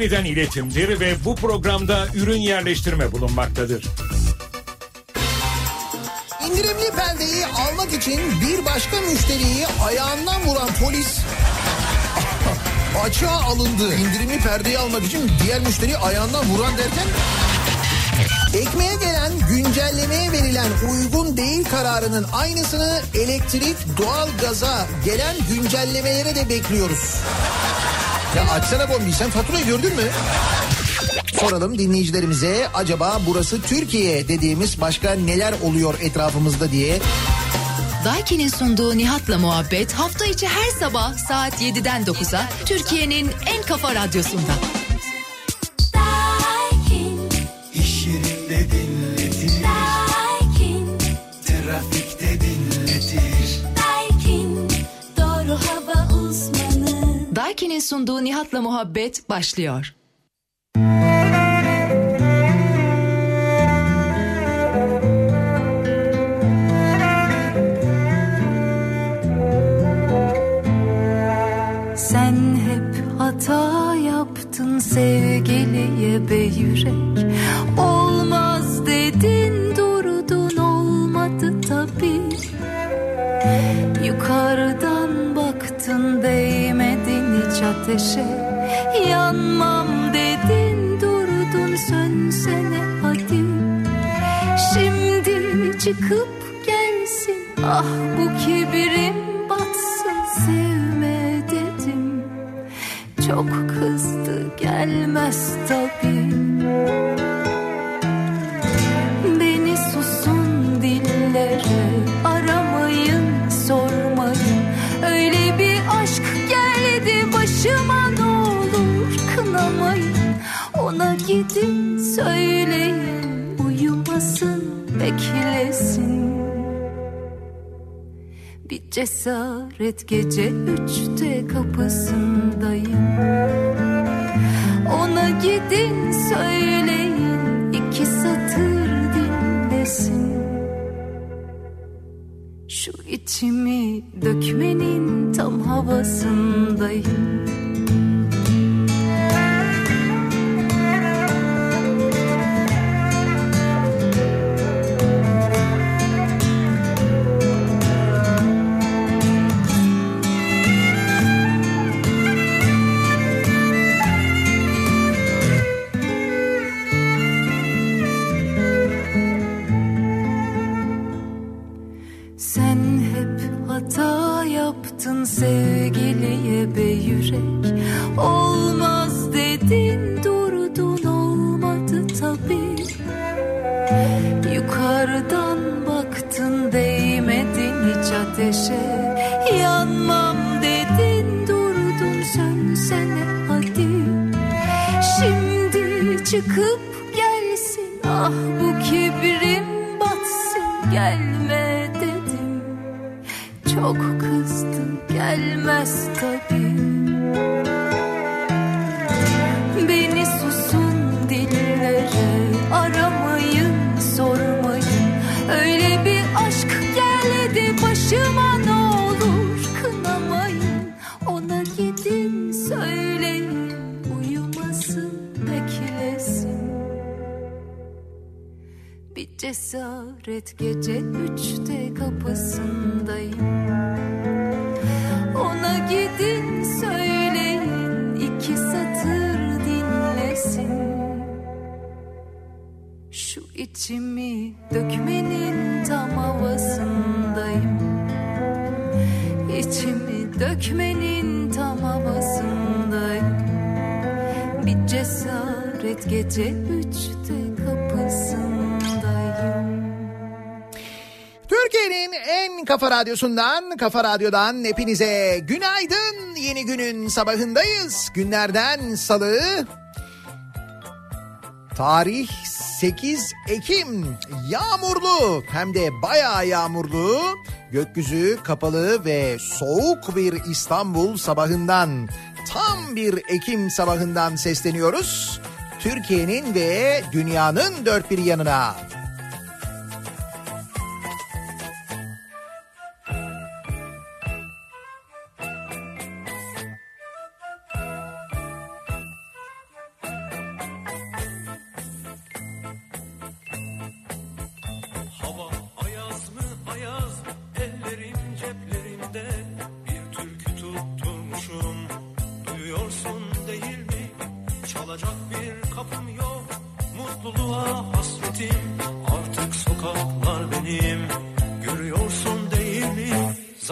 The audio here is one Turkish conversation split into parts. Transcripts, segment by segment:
yeniden iletimdir ve bu programda ürün yerleştirme bulunmaktadır. İndirimli perdeyi almak için bir başka müşteriyi ayağından vuran polis açığa alındı. İndirimli perdeyi almak için diğer müşteriyi ayağından vuran derken Ekmeğe gelen güncellemeye verilen uygun değil kararının aynısını elektrik, doğal gaza gelen güncellemelere de bekliyoruz. Ya açsana bombi sen faturayı gördün mü? Soralım dinleyicilerimize acaba burası Türkiye dediğimiz başka neler oluyor etrafımızda diye. Daiki'nin sunduğu Nihat'la muhabbet hafta içi her sabah saat 7'den 9'a Türkiye'nin en kafa radyosunda. Daiki'nin sunduğu Nihat'la muhabbet başlıyor. Sen hep hata yaptın sevgiliye be yürek Olmaz dedin durdun olmadı tabi Yukarıdan baktın ateşe. Yanmam dedin durdun sönsene hadi. Şimdi çıkıp gelsin. Ah bu kibirim batsın sevme dedim. Çok kızdı gelmez tabi Gidin söyleyin uyumasın beklesin. Bir cesaret gece üçte kapısındayım. Ona gidin söyleyin iki satır dinlesin. Şu içimi dökmenin tam havasındayım radyosundan, kafa radyodan hepinize günaydın. Yeni günün sabahındayız. Günlerden salı. Tarih 8 Ekim. Yağmurlu hem de bayağı yağmurlu. Gökyüzü kapalı ve soğuk bir İstanbul sabahından tam bir Ekim sabahından sesleniyoruz. Türkiye'nin ve dünyanın dört bir yanına.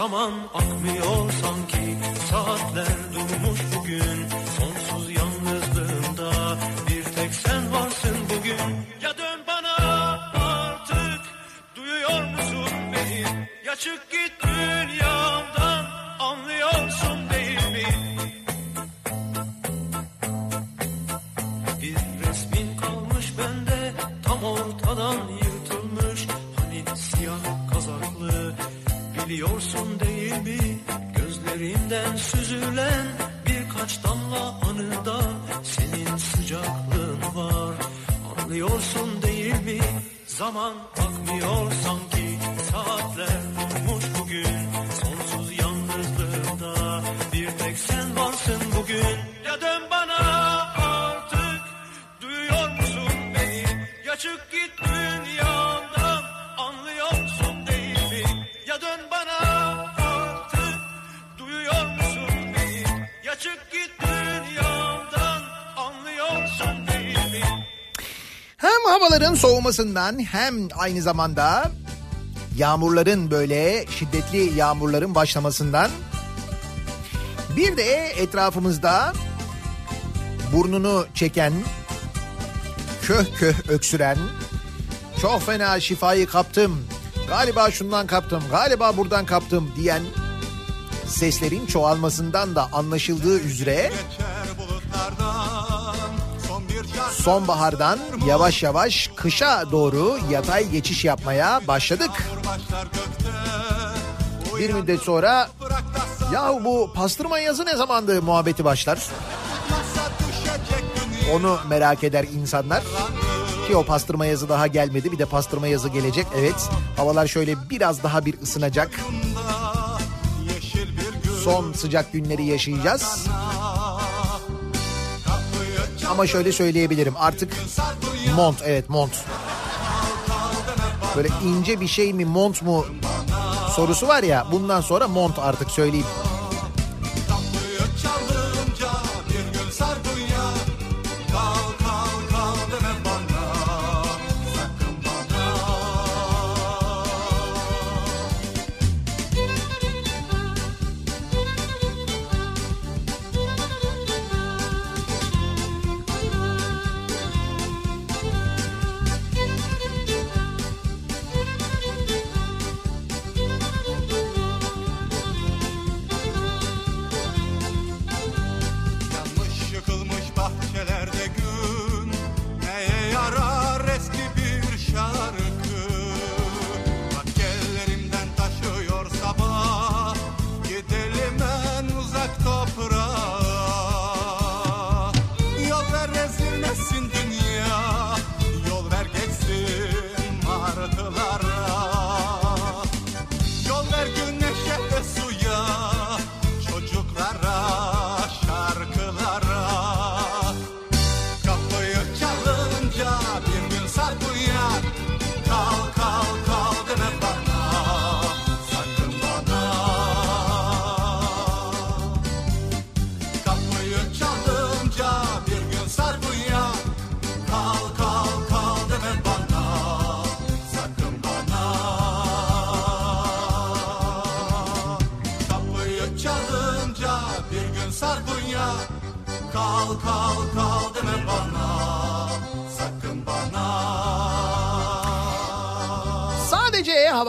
Mi soğumasından hem aynı zamanda yağmurların böyle şiddetli yağmurların başlamasından bir de etrafımızda burnunu çeken, köh köh öksüren, çok fena şifayı kaptım, galiba şundan kaptım, galiba buradan kaptım diyen seslerin çoğalmasından da anlaşıldığı üzere sonbahardan yavaş yavaş kışa doğru yatay geçiş yapmaya başladık. Bir müddet sonra ya bu pastırma yazı ne zamandı muhabbeti başlar. Onu merak eder insanlar. Ki o pastırma yazı daha gelmedi. Bir de pastırma yazı gelecek. Evet. Havalar şöyle biraz daha bir ısınacak. Son sıcak günleri yaşayacağız. Ama şöyle söyleyebilirim. Artık mont evet mont. Böyle ince bir şey mi mont mu sorusu var ya bundan sonra mont artık söyleyeyim.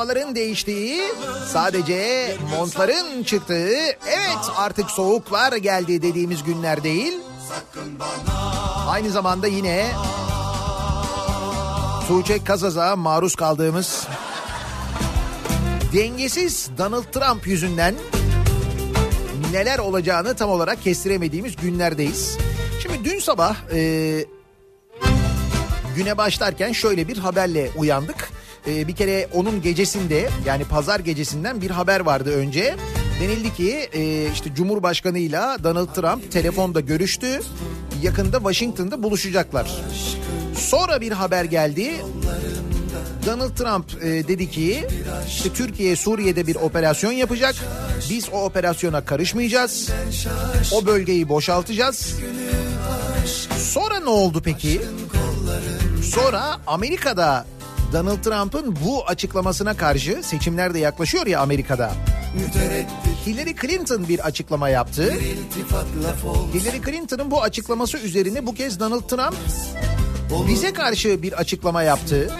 Havaların değiştiği, sadece montların çıktığı, evet artık soğuklar geldi dediğimiz günler değil. Aynı zamanda yine Tuğçe Kazaz'a maruz kaldığımız dengesiz Donald Trump yüzünden neler olacağını tam olarak kestiremediğimiz günlerdeyiz. Şimdi dün sabah e, güne başlarken şöyle bir haberle uyandık. Ee, bir kere onun gecesinde yani pazar gecesinden bir haber vardı önce. Denildi ki e, işte Cumhurbaşkanıyla Donald Trump telefonda görüştü. Yakında Washington'da buluşacaklar. Sonra bir haber geldi. Donald Trump e, dedi ki işte Türkiye Suriye'de bir operasyon yapacak. Biz o operasyona karışmayacağız. O bölgeyi boşaltacağız. Sonra ne oldu peki? Sonra Amerika'da Donald Trump'ın bu açıklamasına karşı seçimler de yaklaşıyor ya Amerika'da. Hillary Clinton bir açıklama yaptı. Hillary Clinton'ın bu açıklaması üzerine bu kez Donald Trump bize karşı bir açıklama yaptı.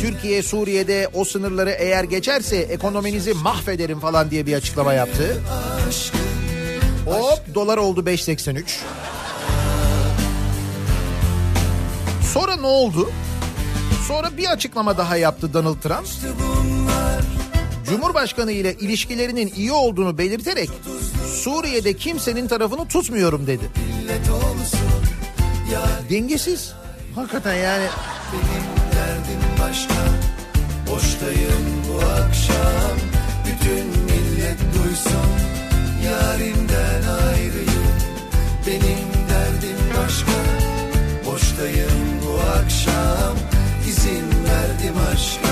Türkiye Suriye'de o sınırları eğer geçerse ekonominizi mahvederim falan diye bir açıklama yaptı. Hop dolar oldu 5.83. Sonra ne oldu? Sonra bir açıklama daha yaptı Donald Trump. Cumhurbaşkanı ile ilişkilerinin iyi olduğunu belirterek Suriye'de kimsenin tarafını tutmuyorum dedi. Dengesiz. Hakikaten yani. derdim başka Boştayım bu akşam Bütün millet duysun Yarimden ayrıyım Benim derdim başka Boştayım bu akşam verdim aşka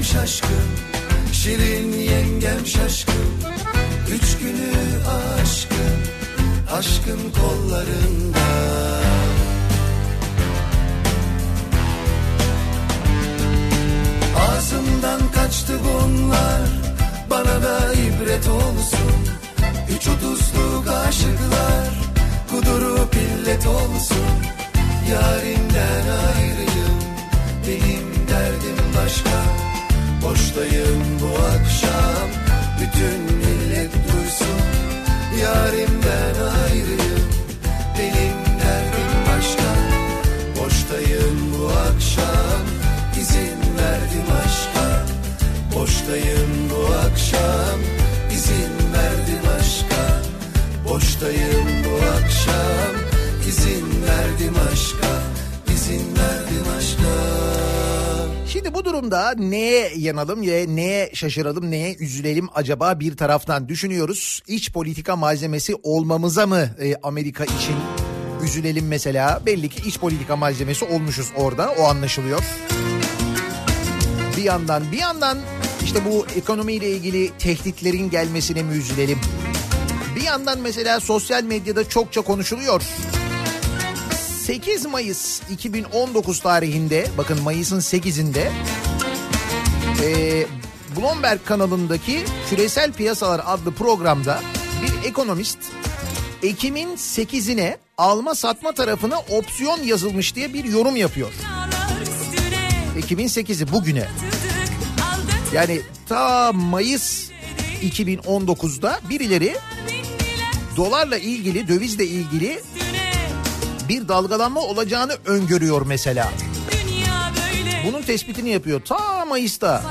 eniştem şaşkın Şirin yengem şaşkın Üç günü aşkın Aşkın kollarında. Ağzımdan kaçtı bunlar Bana da ibret olsun. Üç otuzluk aşıklar Kudurup illet olsun. Yarimden ayrıyım Benim derdim başka Boştayım bu akşam. Bütün millet duysun. Yarimden ayrıyım. Benim derdim başka. Boştayım bu akşam. İzin verdim aşka. Boştayım bu akşam. İzin verdim aşka. Boştayım bu akşam. İzin verdim aşka. İzin verdim Şimdi bu durumda neye yanalım ya neye şaşıralım neye üzülelim acaba bir taraftan düşünüyoruz. İç politika malzemesi olmamıza mı e, Amerika için üzülelim mesela belli ki iç politika malzemesi olmuşuz orada o anlaşılıyor. Bir yandan bir yandan işte bu ekonomiyle ilgili tehditlerin gelmesine mi üzülelim? Bir yandan mesela sosyal medyada çokça konuşuluyor. 8 Mayıs 2019 tarihinde bakın Mayıs'ın 8'inde e, Bloomberg kanalındaki Küresel Piyasalar adlı programda bir ekonomist Ekim'in 8'ine alma satma tarafına opsiyon yazılmış diye bir yorum yapıyor. Ekim'in 8'i bugüne. Yani ta Mayıs 2019'da birileri dolarla ilgili, dövizle ilgili bir dalgalanma olacağını öngörüyor mesela. Bunun tespitini yapıyor ta Mayıs'ta.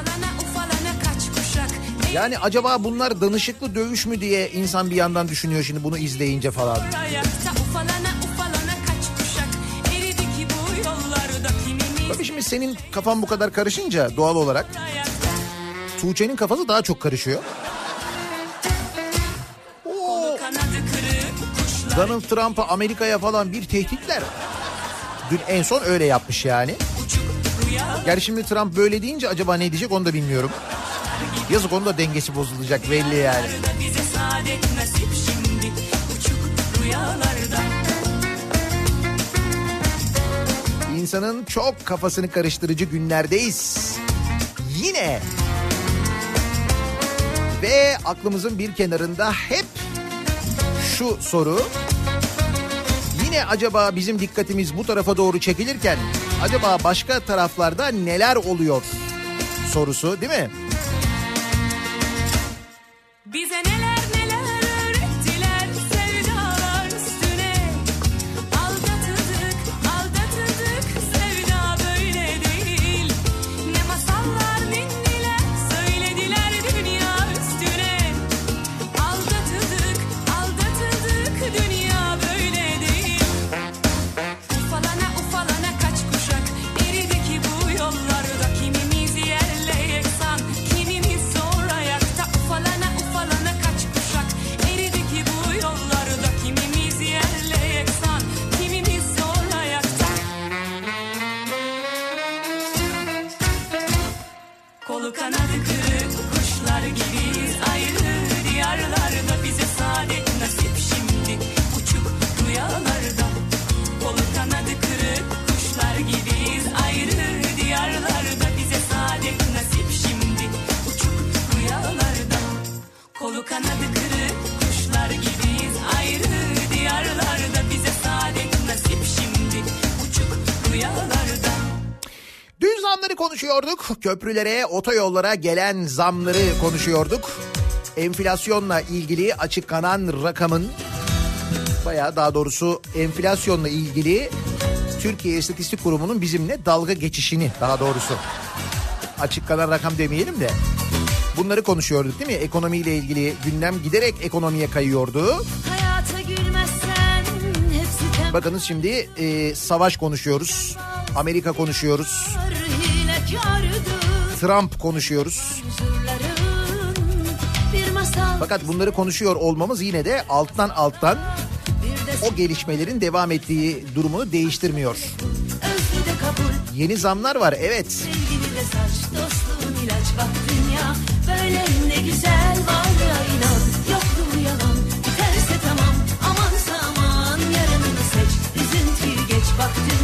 Yani acaba bunlar danışıklı dövüş mü diye insan bir yandan düşünüyor şimdi bunu izleyince falan. Tabii şimdi senin kafan bu kadar karışınca doğal olarak Tuğçe'nin kafası daha çok karışıyor. Donald Trump'a Amerika'ya falan bir tehditler. Dün en son öyle yapmış yani. Gerçi şimdi Trump böyle deyince acaba ne diyecek onu da bilmiyorum. Yazık onun da dengesi bozulacak belli yani. Bize çok kafasını karıştırıcı günlerdeyiz. Yine. Ve aklımızın bir kenarında hep şu soru. Yine acaba bizim dikkatimiz bu tarafa doğru çekilirken acaba başka taraflarda neler oluyor sorusu değil mi? Bize neler Dün zamları konuşuyorduk. Köprülere, otoyollara gelen zamları konuşuyorduk. Enflasyonla ilgili açıklanan rakamın baya daha doğrusu enflasyonla ilgili Türkiye İstatistik Kurumu'nun bizimle dalga geçişini daha doğrusu açıklanan rakam demeyelim de bunları konuşuyorduk değil mi? Ekonomiyle ilgili gündem giderek ekonomiye kayıyordu. Hayata Bakınız şimdi e, savaş konuşuyoruz. Amerika konuşuyoruz. Trump konuşuyoruz. Fakat bunları konuşuyor olmamız yine de alttan alttan o gelişmelerin devam ettiği durumunu değiştirmiyor. Yeni zamlar var evet. Sevgili de saç locked in.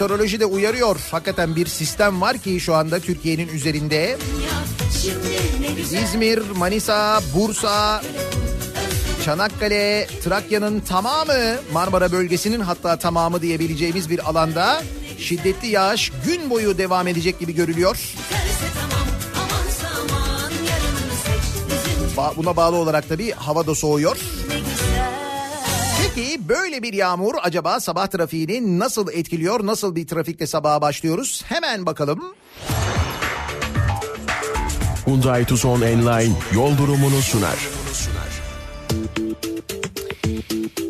Meteoroloji de uyarıyor. Hakikaten bir sistem var ki şu anda Türkiye'nin üzerinde. İzmir, Manisa, Bursa, Çanakkale, Trakya'nın tamamı Marmara bölgesinin hatta tamamı diyebileceğimiz bir alanda şiddetli yağış gün boyu devam edecek gibi görülüyor. Buna bağlı olarak tabii hava da soğuyor. Peki böyle bir yağmur acaba sabah trafiğini nasıl etkiliyor? Nasıl bir trafikte sabaha başlıyoruz? Hemen bakalım. Hyundai Tucson Enline yol durumunu sunar.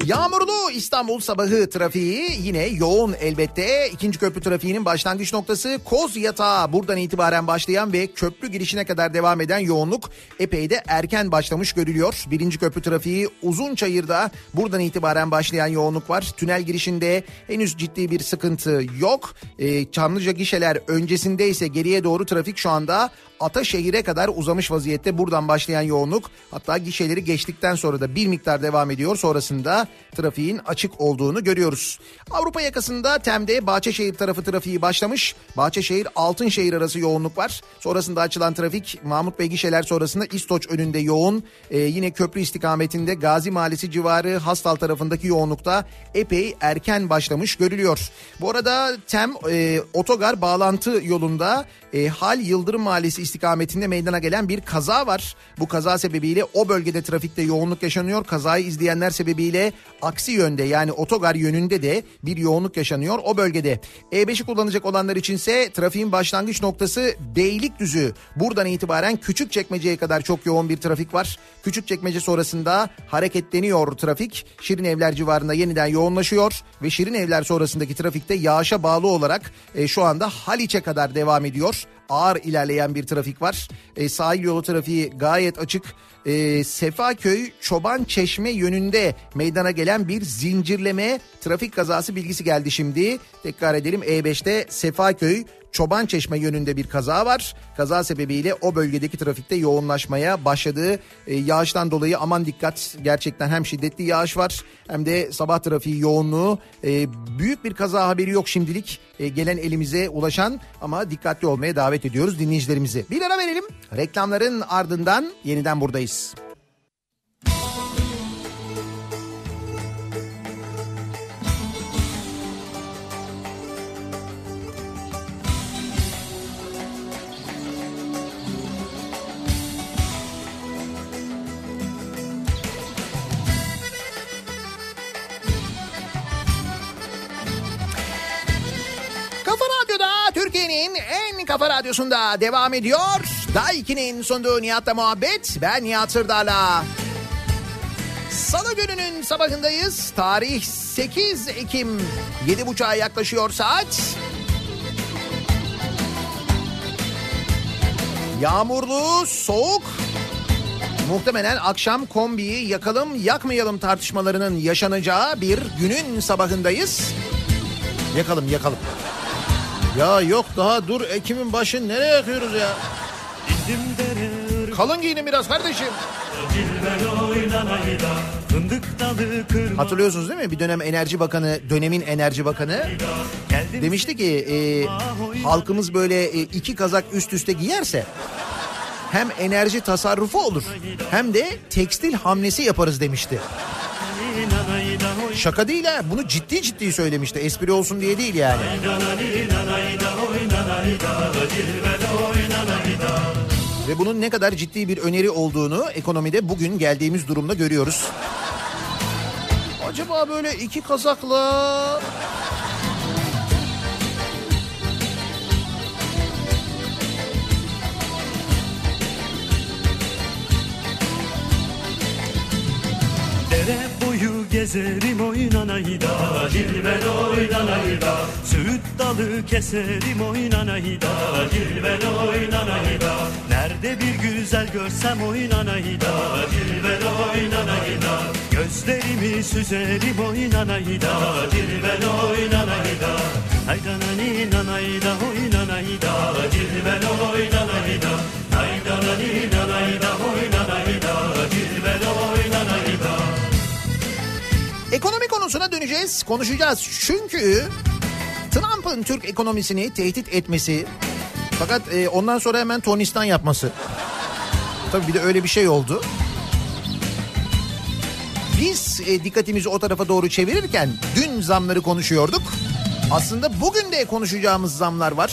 Yağmurlu İstanbul sabahı trafiği yine yoğun elbette. İkinci köprü trafiğinin başlangıç noktası Koz Yatağı. Buradan itibaren başlayan ve köprü girişine kadar devam eden yoğunluk epey de erken başlamış görülüyor. Birinci köprü trafiği Uzunçayır'da buradan itibaren başlayan yoğunluk var. Tünel girişinde henüz ciddi bir sıkıntı yok. Ee, Çamlıca gişeler öncesinde ise geriye doğru trafik şu anda Ataşehir'e kadar uzamış vaziyette buradan başlayan yoğunluk hatta gişeleri geçtikten sonra da bir miktar devam ediyor. Sonrasında trafiğin açık olduğunu görüyoruz. Avrupa yakasında Tem'de Bahçeşehir tarafı trafiği başlamış. Bahçeşehir Altınşehir arası yoğunluk var. Sonrasında açılan trafik Mahmut Bey gişeler sonrasında İstoç önünde yoğun. Ee, yine köprü istikametinde Gazi Mahallesi civarı Hastal tarafındaki yoğunlukta epey erken başlamış görülüyor. Bu arada Tem e, otogar bağlantı yolunda e, Hal Yıldırım Mahallesi istikametinde meydana gelen bir kaza var. Bu kaza sebebiyle o bölgede trafikte yoğunluk yaşanıyor. Kazayı izleyenler sebebiyle aksi yönde yani otogar yönünde de bir yoğunluk yaşanıyor o bölgede. E5'i kullanacak olanlar içinse trafiğin başlangıç noktası Beylikdüzü. Buradan itibaren Küçükçekmece'ye kadar çok yoğun bir trafik var. Küçükçekmece sonrasında hareketleniyor trafik. Şirin Evler civarında yeniden yoğunlaşıyor ve Şirin Evler sonrasındaki trafikte yağışa bağlı olarak e, şu anda Haliç'e kadar devam ediyor ağır ilerleyen bir trafik var. E, sahil yolu trafiği gayet açık. e, Sefaköy Çoban Çeşme yönünde meydana gelen bir zincirleme trafik kazası bilgisi geldi şimdi. Tekrar edelim E5'te Sefaköy Çoban Çeşme yönünde bir kaza var. Kaza sebebiyle o bölgedeki trafikte yoğunlaşmaya başladı. E, yağıştan dolayı aman dikkat gerçekten hem şiddetli yağış var hem de sabah trafiği yoğunluğu. E, büyük bir kaza haberi yok şimdilik e, gelen elimize ulaşan ama dikkatli olmaya davet ediyoruz dinleyicilerimizi. Bir ara verelim. Reklamların ardından yeniden buradayız. Radyosunda devam ediyor. Daiki'nin sunduğu Nihat'la muhabbet. Ben Nihat Sırdar'la. Salı gününün sabahındayız. Tarih 8 Ekim. 7.30'a yaklaşıyor saat. Yağmurlu, soğuk. Muhtemelen akşam kombiyi yakalım yakmayalım tartışmalarının yaşanacağı bir günün sabahındayız. Yakalım yakalım. Ya yok daha dur Ekim'in başı nereye yakıyoruz ya? Kalın giyinin biraz kardeşim. Hatırlıyorsunuz değil mi? Bir dönem Enerji Bakanı, dönemin Enerji Bakanı demişti ki e, halkımız böyle e, iki kazak üst üste giyerse hem enerji tasarrufu olur hem de tekstil hamlesi yaparız demişti. Şaka değil ha bunu ciddi ciddi söylemişti espri olsun diye değil yani. Ve bunun ne kadar ciddi bir öneri olduğunu ekonomide bugün geldiğimiz durumda görüyoruz. Acaba böyle iki kazakla Dere boyu gezerim oynanayda Cilvel oynanayda. Söğüt dalı keserim oynanayda Cilvel oynanayda. Nerede bir güzel görsem oynanayda Cilvel oynanayda. Gözlerimi süzerim oynanayda Cilvel oynanayda. Haydanani nanayda oynanayda Cilvel oynanayda. Haydanani nanayda oynanayda Cilvel oynanayda Ekonomi konusuna döneceğiz, konuşacağız. Çünkü Trump'ın Türk ekonomisini tehdit etmesi fakat e, ondan sonra hemen Tonistan yapması. Tabii bir de öyle bir şey oldu. Biz e, dikkatimizi o tarafa doğru çevirirken dün zamları konuşuyorduk. Aslında bugün de konuşacağımız zamlar var.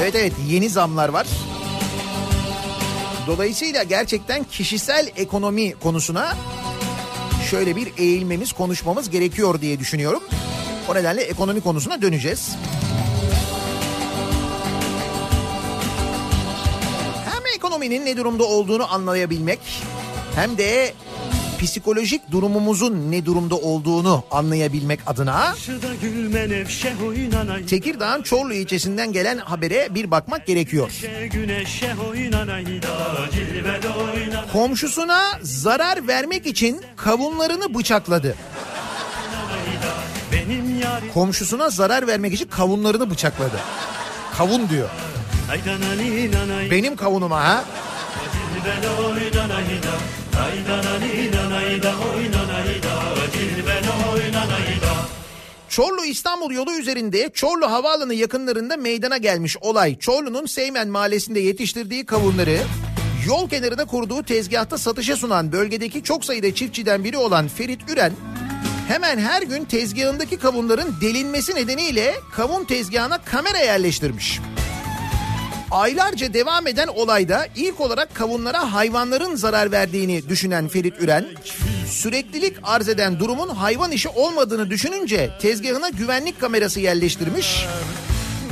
Evet evet yeni zamlar var. Dolayısıyla gerçekten kişisel ekonomi konusuna şöyle bir eğilmemiz, konuşmamız gerekiyor diye düşünüyorum. O nedenle ekonomi konusuna döneceğiz. Hem ekonominin ne durumda olduğunu anlayabilmek hem de psikolojik durumumuzun ne durumda olduğunu anlayabilmek adına Tekirdağ'ın Çorlu ilçesinden gelen habere bir bakmak gerekiyor. Komşusuna zarar vermek için kavunlarını bıçakladı. Komşusuna zarar vermek için kavunlarını bıçakladı. Kavun diyor. Benim kavunuma ha. Çorlu İstanbul yolu üzerinde Çorlu Havaalanı yakınlarında meydana gelmiş olay. Çorlu'nun Seymen mahallesinde yetiştirdiği kavunları yol kenarında kurduğu tezgahta satışa sunan bölgedeki çok sayıda çiftçiden biri olan Ferit Üren hemen her gün tezgahındaki kavunların delinmesi nedeniyle kavun tezgahına kamera yerleştirmiş. Aylarca devam eden olayda ilk olarak kavunlara hayvanların zarar verdiğini düşünen Ferit Üren, süreklilik arz eden durumun hayvan işi olmadığını düşününce tezgahına güvenlik kamerası yerleştirmiş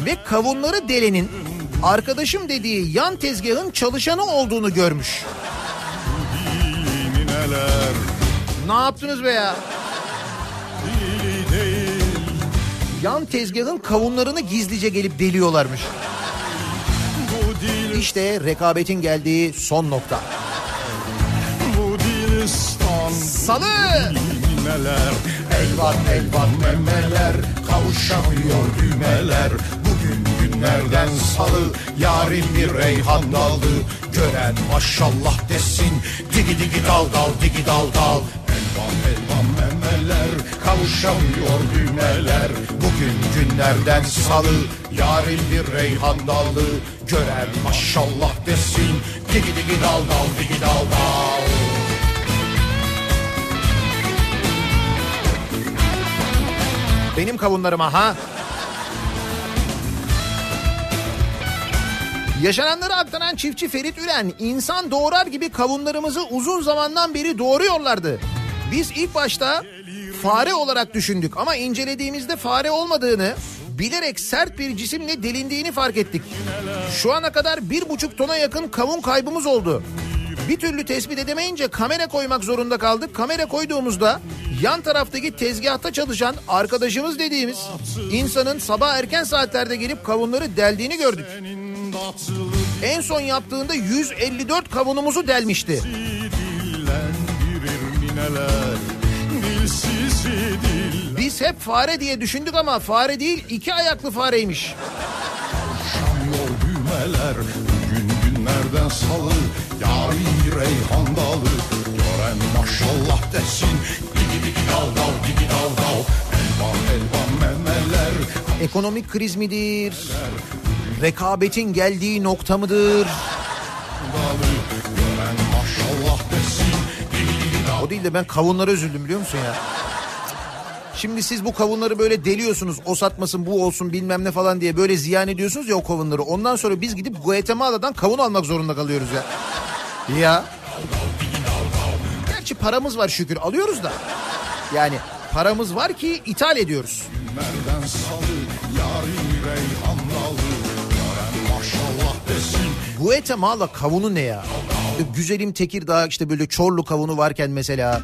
ve kavunları delenin arkadaşım dediği yan tezgahın çalışanı olduğunu görmüş. Ne yaptınız be ya? Yan tezgahın kavunlarını gizlice gelip deliyorlarmış. İşte rekabetin geldiği son nokta. Salı. Neler elvan elvan memeler Kavuşamıyor düğmeler Bugün günlerden salı Yarim bir reyhan dalı Gören maşallah desin Digi digi dal dal digi dal dal Elvan elvan memeler Kavuşamıyor düğmeler Bugün günlerden salı Yarim bir reyhan dalı Gören maşallah desin Digi digi dal dal digi dal dal Benim kavunlarıma ha. Yaşananları aktaran çiftçi Ferit Üren insan doğrar gibi kavunlarımızı uzun zamandan beri doğuruyorlardı. Biz ilk başta fare olarak düşündük ama incelediğimizde fare olmadığını bilerek sert bir cisimle delindiğini fark ettik. Şu ana kadar bir buçuk tona yakın kavun kaybımız oldu. Bir türlü tespit edemeyince kamera koymak zorunda kaldık. Kamera koyduğumuzda yan taraftaki tezgahta çalışan arkadaşımız dediğimiz insanın sabah erken saatlerde gelip kavunları deldiğini gördük. En son yaptığında 154 kavunumuzu delmişti. dil Biz hep fare diye düşündük ama fare değil iki ayaklı fareymiş. Düğmeler Bugün günlerden salı Yari reyhan dalı Gören maşallah desin Digi digi dal dal digi dal dal Elvan elvan memeler Ekonomik kriz midir? Rekabetin geldiği nokta mıdır? Değil de ben kavunlara üzüldüm biliyor musun ya? Şimdi siz bu kavunları böyle deliyorsunuz o satmasın bu olsun bilmem ne falan diye böyle ziyan ediyorsunuz ya o kavunları. Ondan sonra biz gidip Guatemala'dan kavun almak zorunda kalıyoruz ya. Ya. Gerçi paramız var şükür alıyoruz da. Yani paramız var ki ithal ediyoruz. Günlerden salı Yari reyhan dalı Gören maşallah desin Guatemala kavunu ne ya? Güzelim Tekirdağ işte böyle Çorlu kavunu varken mesela.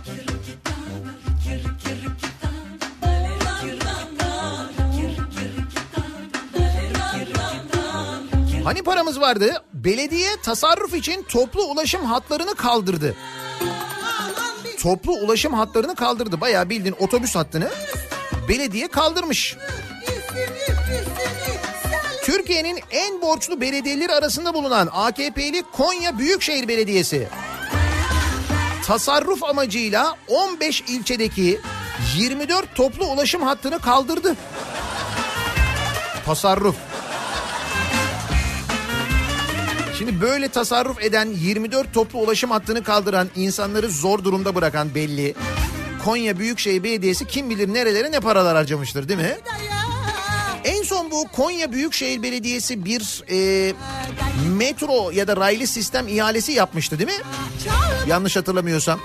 Hani paramız vardı? Belediye tasarruf için toplu ulaşım hatlarını kaldırdı. Toplu ulaşım hatlarını kaldırdı. Bayağı bildiğin otobüs hattını belediye kaldırmış. Türkiye'nin en borçlu belediyeleri arasında bulunan AKP'li Konya Büyükşehir Belediyesi tasarruf amacıyla 15 ilçedeki 24 toplu ulaşım hattını kaldırdı. Tasarruf. Şimdi böyle tasarruf eden 24 toplu ulaşım hattını kaldıran insanları zor durumda bırakan belli. Konya Büyükşehir Belediyesi kim bilir nerelere ne paralar harcamıştır değil mi? Son bu Konya Büyükşehir Belediyesi bir e, metro ya da raylı sistem ihalesi yapmıştı değil mi? Yanlış hatırlamıyorsam.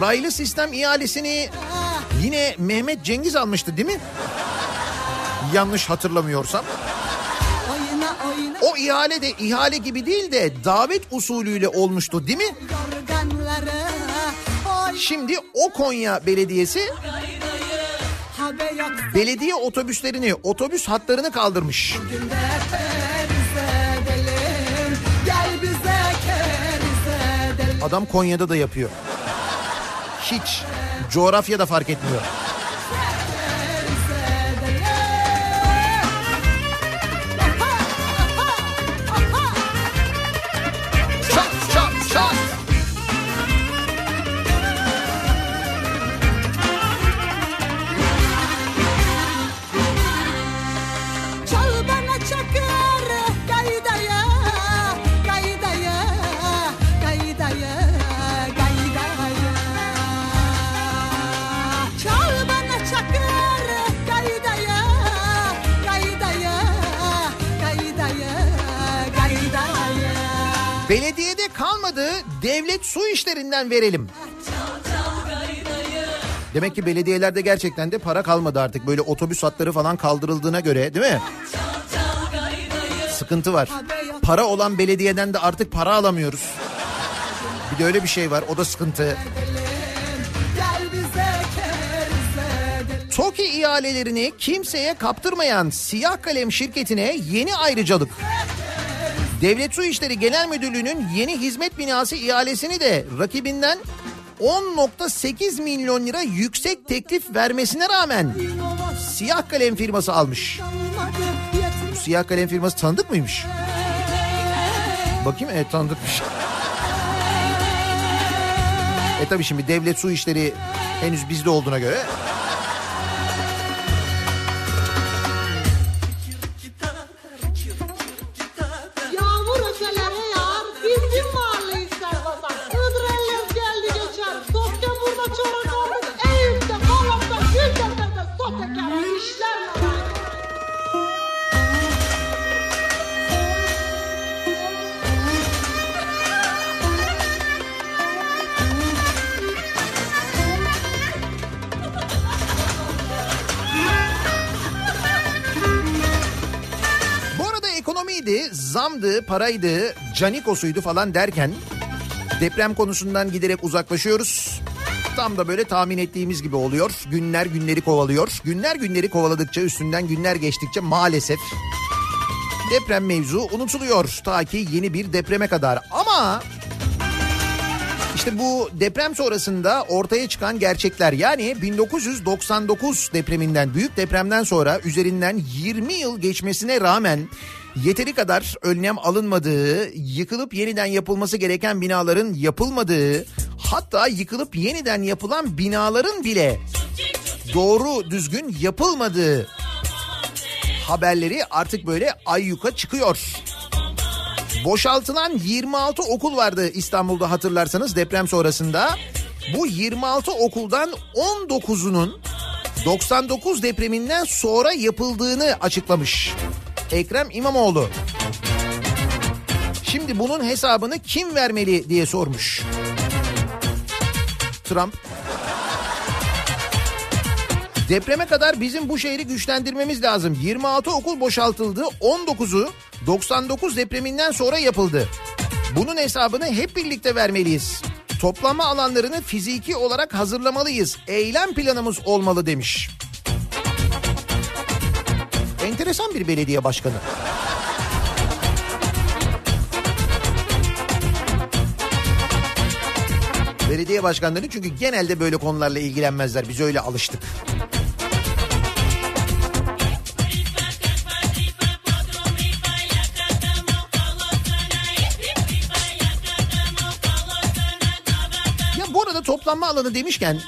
Raylı sistem ihalesini yine Mehmet Cengiz almıştı değil mi? Yanlış hatırlamıyorsam. O ihale de ihale gibi değil de davet usulüyle olmuştu değil mi? Şimdi o Konya Belediyesi belediye otobüslerini, otobüs hatlarını kaldırmış. Adam Konya'da da yapıyor. Hiç coğrafya da fark etmiyor. İşlerinden verelim. Demek ki belediyelerde gerçekten de para kalmadı artık. Böyle otobüs hatları falan kaldırıldığına göre değil mi? Sıkıntı var. Para olan belediyeden de artık para alamıyoruz. Bir de öyle bir şey var o da sıkıntı. TOKİ ihalelerini kimseye kaptırmayan siyah kalem şirketine yeni ayrıcalık. Devlet Su İşleri Genel Müdürlüğü'nün yeni hizmet binası ihalesini de rakibinden 10.8 milyon lira yüksek teklif vermesine rağmen siyah kalem firması almış. Bu siyah kalem firması tanıdık mıymış? Bakayım evet tanıdıkmış. E tabi şimdi devlet su işleri henüz bizde olduğuna göre ekonomiydi, zamdı, paraydı, canikosuydu falan derken deprem konusundan giderek uzaklaşıyoruz. Tam da böyle tahmin ettiğimiz gibi oluyor. Günler günleri kovalıyor. Günler günleri kovaladıkça üstünden günler geçtikçe maalesef deprem mevzu unutuluyor. Ta ki yeni bir depreme kadar. Ama işte bu deprem sonrasında ortaya çıkan gerçekler yani 1999 depreminden büyük depremden sonra üzerinden 20 yıl geçmesine rağmen yeteri kadar önlem alınmadığı, yıkılıp yeniden yapılması gereken binaların yapılmadığı, hatta yıkılıp yeniden yapılan binaların bile doğru düzgün yapılmadığı haberleri artık böyle ayyuka çıkıyor. Boşaltılan 26 okul vardı İstanbul'da hatırlarsanız deprem sonrasında. Bu 26 okuldan 19'unun 99 depreminden sonra yapıldığını açıklamış Ekrem İmamoğlu. Şimdi bunun hesabını kim vermeli diye sormuş. Trump. Depreme kadar bizim bu şehri güçlendirmemiz lazım. 26 okul boşaltıldı, 19'u 99 depreminden sonra yapıldı. Bunun hesabını hep birlikte vermeliyiz. Toplama alanlarını fiziki olarak hazırlamalıyız. Eylem planımız olmalı demiş. Enteresan bir belediye başkanı. Belediye başkanları çünkü genelde böyle konularla ilgilenmezler. Biz öyle alıştık. Ya bu arada toplanma alanı demişken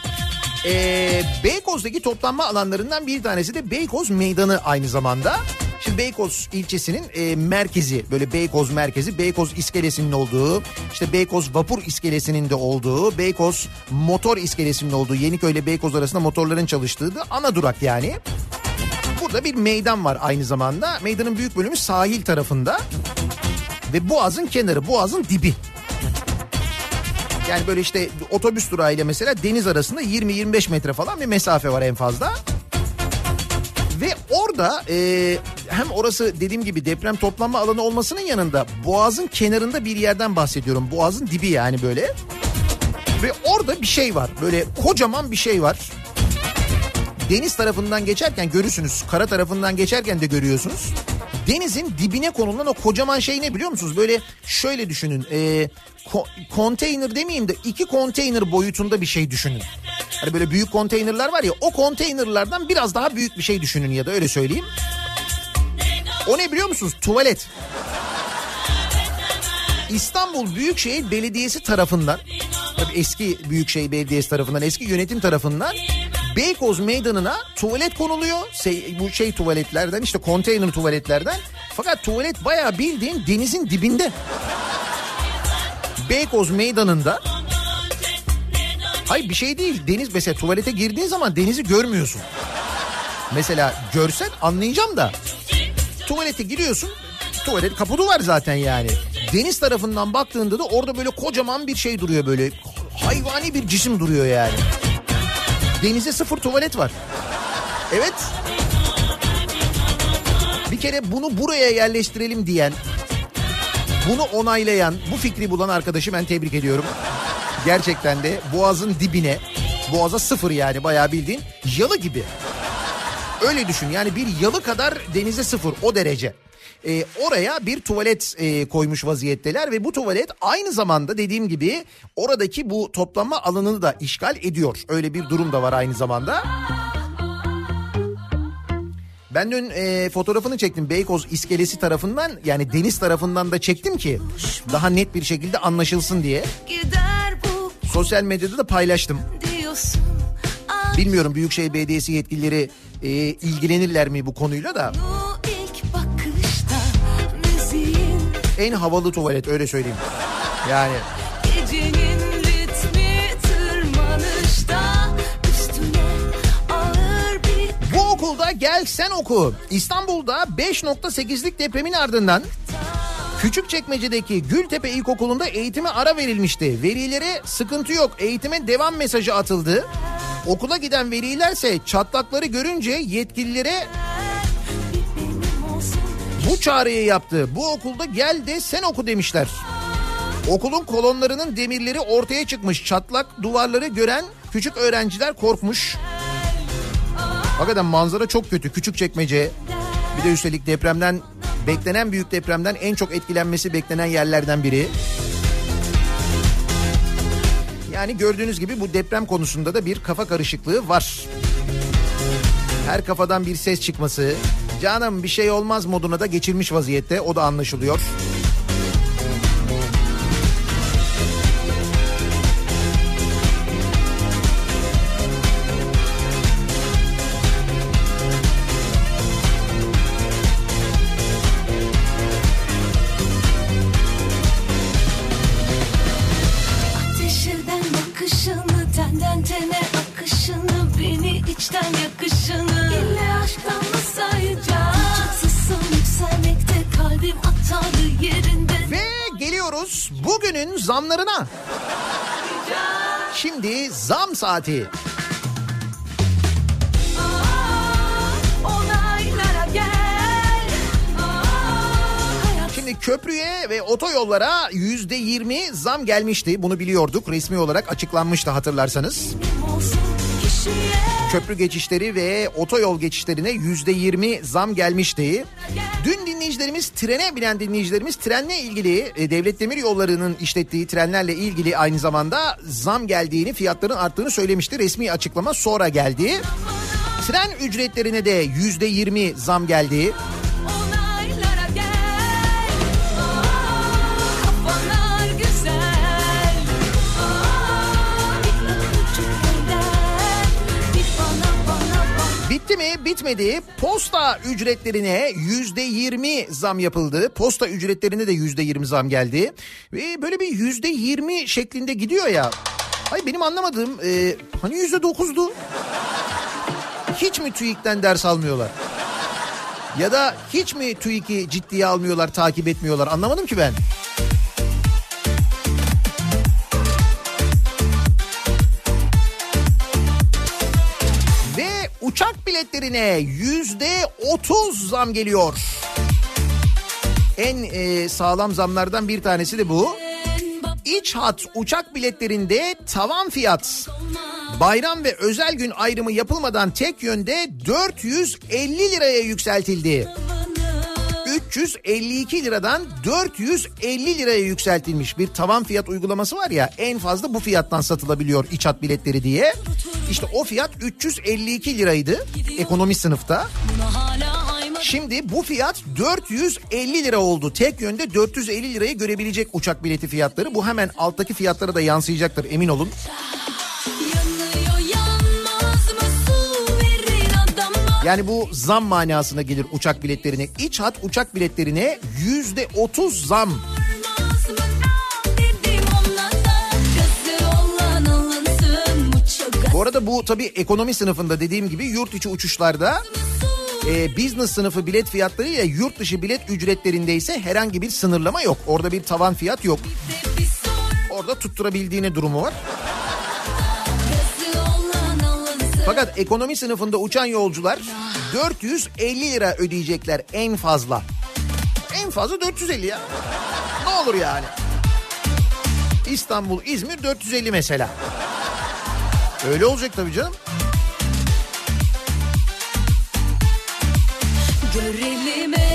ee, Beykoz'daki toplanma alanlarından bir tanesi de Beykoz Meydanı aynı zamanda. Şimdi Beykoz ilçesinin e, merkezi böyle Beykoz merkezi Beykoz iskelesinin olduğu işte Beykoz vapur iskelesinin de olduğu Beykoz motor iskelesinin olduğu Yeniköy ile Beykoz arasında motorların çalıştığı da ana durak yani. Burada bir meydan var aynı zamanda. Meydanın büyük bölümü sahil tarafında ve Boğaz'ın kenarı, Boğaz'ın dibi. Yani böyle işte otobüs durağıyla mesela deniz arasında 20-25 metre falan bir mesafe var en fazla. Ve orada e, hem orası dediğim gibi deprem toplanma alanı olmasının yanında Boğaz'ın kenarında bir yerden bahsediyorum. Boğaz'ın dibi yani böyle. Ve orada bir şey var. Böyle kocaman bir şey var. Deniz tarafından geçerken görürsünüz. Kara tarafından geçerken de görüyorsunuz. Denizin dibine konulan o kocaman şey ne biliyor musunuz? Böyle şöyle düşünün. E, ko- konteyner demeyeyim de iki konteyner boyutunda bir şey düşünün. Hani böyle büyük konteynerler var ya o konteynerlardan biraz daha büyük bir şey düşünün ya da öyle söyleyeyim. O ne biliyor musunuz? Tuvalet. İstanbul Büyükşehir Belediyesi tarafından tabii eski Büyükşehir Belediyesi tarafından eski yönetim tarafından Beykoz Meydanı'na tuvalet konuluyor. Şey, bu şey tuvaletlerden işte konteyner tuvaletlerden. Fakat tuvalet bayağı bildiğin denizin dibinde. Beykoz Meydanı'nda Hayır bir şey değil. Deniz mesela tuvalete girdiğin zaman denizi görmüyorsun. Mesela görsen anlayacağım da. Tuvalete giriyorsun. Tuvalet kaputu var zaten yani. Deniz tarafından baktığında da orada böyle kocaman bir şey duruyor böyle. Hayvani bir cisim duruyor yani. Denize sıfır tuvalet var. Evet. Bir kere bunu buraya yerleştirelim diyen, bunu onaylayan, bu fikri bulan arkadaşı ben tebrik ediyorum. Gerçekten de boğazın dibine, boğaza sıfır yani bayağı bildiğin yalı gibi. Öyle düşün yani bir yalı kadar denize sıfır o derece. E, oraya bir tuvalet e, koymuş vaziyetteler ve bu tuvalet aynı zamanda dediğim gibi oradaki bu toplanma alanını da işgal ediyor. Öyle bir durum da var aynı zamanda. Ben dün e, fotoğrafını çektim Beykoz iskelesi tarafından yani deniz tarafından da çektim ki daha net bir şekilde anlaşılsın diye. Sosyal medyada da paylaştım. Bilmiyorum Büyükşehir Belediyesi yetkilileri e, ilgilenirler mi bu konuyla da. En havalı tuvalet öyle söyleyeyim. Yani Gecenin ritmi tırmanışta üstüne ağır bir bu okulda gel sen oku. İstanbul'da 5.8'lik depremin ardından Küçükçekmece'deki Gültepe İlkokulu'nda eğitime ara verilmişti. Velilere sıkıntı yok eğitime devam mesajı atıldı. Okula giden velilerse çatlakları görünce yetkililere bu çağrıyı yaptı. Bu okulda gel de sen oku demişler. Okulun kolonlarının demirleri ortaya çıkmış. Çatlak duvarları gören küçük öğrenciler korkmuş. Hakikaten manzara çok kötü. Küçük çekmece. Bir de üstelik depremden beklenen büyük depremden en çok etkilenmesi beklenen yerlerden biri. Yani gördüğünüz gibi bu deprem konusunda da bir kafa karışıklığı var. Her kafadan bir ses çıkması, canım bir şey olmaz moduna da geçirmiş vaziyette o da anlaşılıyor. Saati. Şimdi köprüye ve otoyollara yüzde yirmi zam gelmişti. Bunu biliyorduk. Resmi olarak açıklanmıştı hatırlarsanız. benim olsun Köprü geçişleri ve otoyol geçişlerine yüzde yirmi zam gelmişti. Dün dinleyicilerimiz trene binen dinleyicilerimiz trenle ilgili e, devlet demir yollarının işlettiği trenlerle ilgili aynı zamanda zam geldiğini fiyatların arttığını söylemişti. Resmi açıklama sonra geldi. Tren ücretlerine de yüzde yirmi zam geldi. Mi? Bitmedi. Posta ücretlerine yüzde yirmi zam yapıldı. Posta ücretlerine de yüzde yirmi zam geldi. Ve böyle bir yüzde yirmi şeklinde gidiyor ya. Ay benim anlamadığım e, hani yüzde dokuzdu. Hiç mi TÜİK'ten ders almıyorlar? Ya da hiç mi TÜİK'i ciddiye almıyorlar, takip etmiyorlar? Anlamadım ki ben. Uçak biletlerine yüzde otuz zam geliyor. En e, sağlam zamlardan bir tanesi de bu. İç hat uçak biletlerinde tavan fiyat bayram ve özel gün ayrımı yapılmadan tek yönde 450 liraya yükseltildi. 352 liradan 450 liraya yükseltilmiş bir tavan fiyat uygulaması var ya en fazla bu fiyattan satılabiliyor iç hat biletleri diye. İşte o fiyat 352 liraydı ekonomi sınıfta. Şimdi bu fiyat 450 lira oldu. Tek yönde 450 lirayı görebilecek uçak bileti fiyatları. Bu hemen alttaki fiyatlara da yansıyacaktır emin olun. Yani bu zam manasına gelir uçak biletlerine. İç hat uçak biletlerine yüzde otuz zam. Bu arada bu tabii ekonomi sınıfında dediğim gibi yurt içi uçuşlarda e, business sınıfı bilet fiyatları ile yurt dışı bilet ücretlerinde ise herhangi bir sınırlama yok. Orada bir tavan fiyat yok. Orada tutturabildiğine durumu var. Fakat ekonomi sınıfında uçan yolcular 450 lira ödeyecekler en fazla. En fazla 450 ya. Ne olur yani. İstanbul, İzmir 450 mesela. Öyle olacak tabii canım. Görelim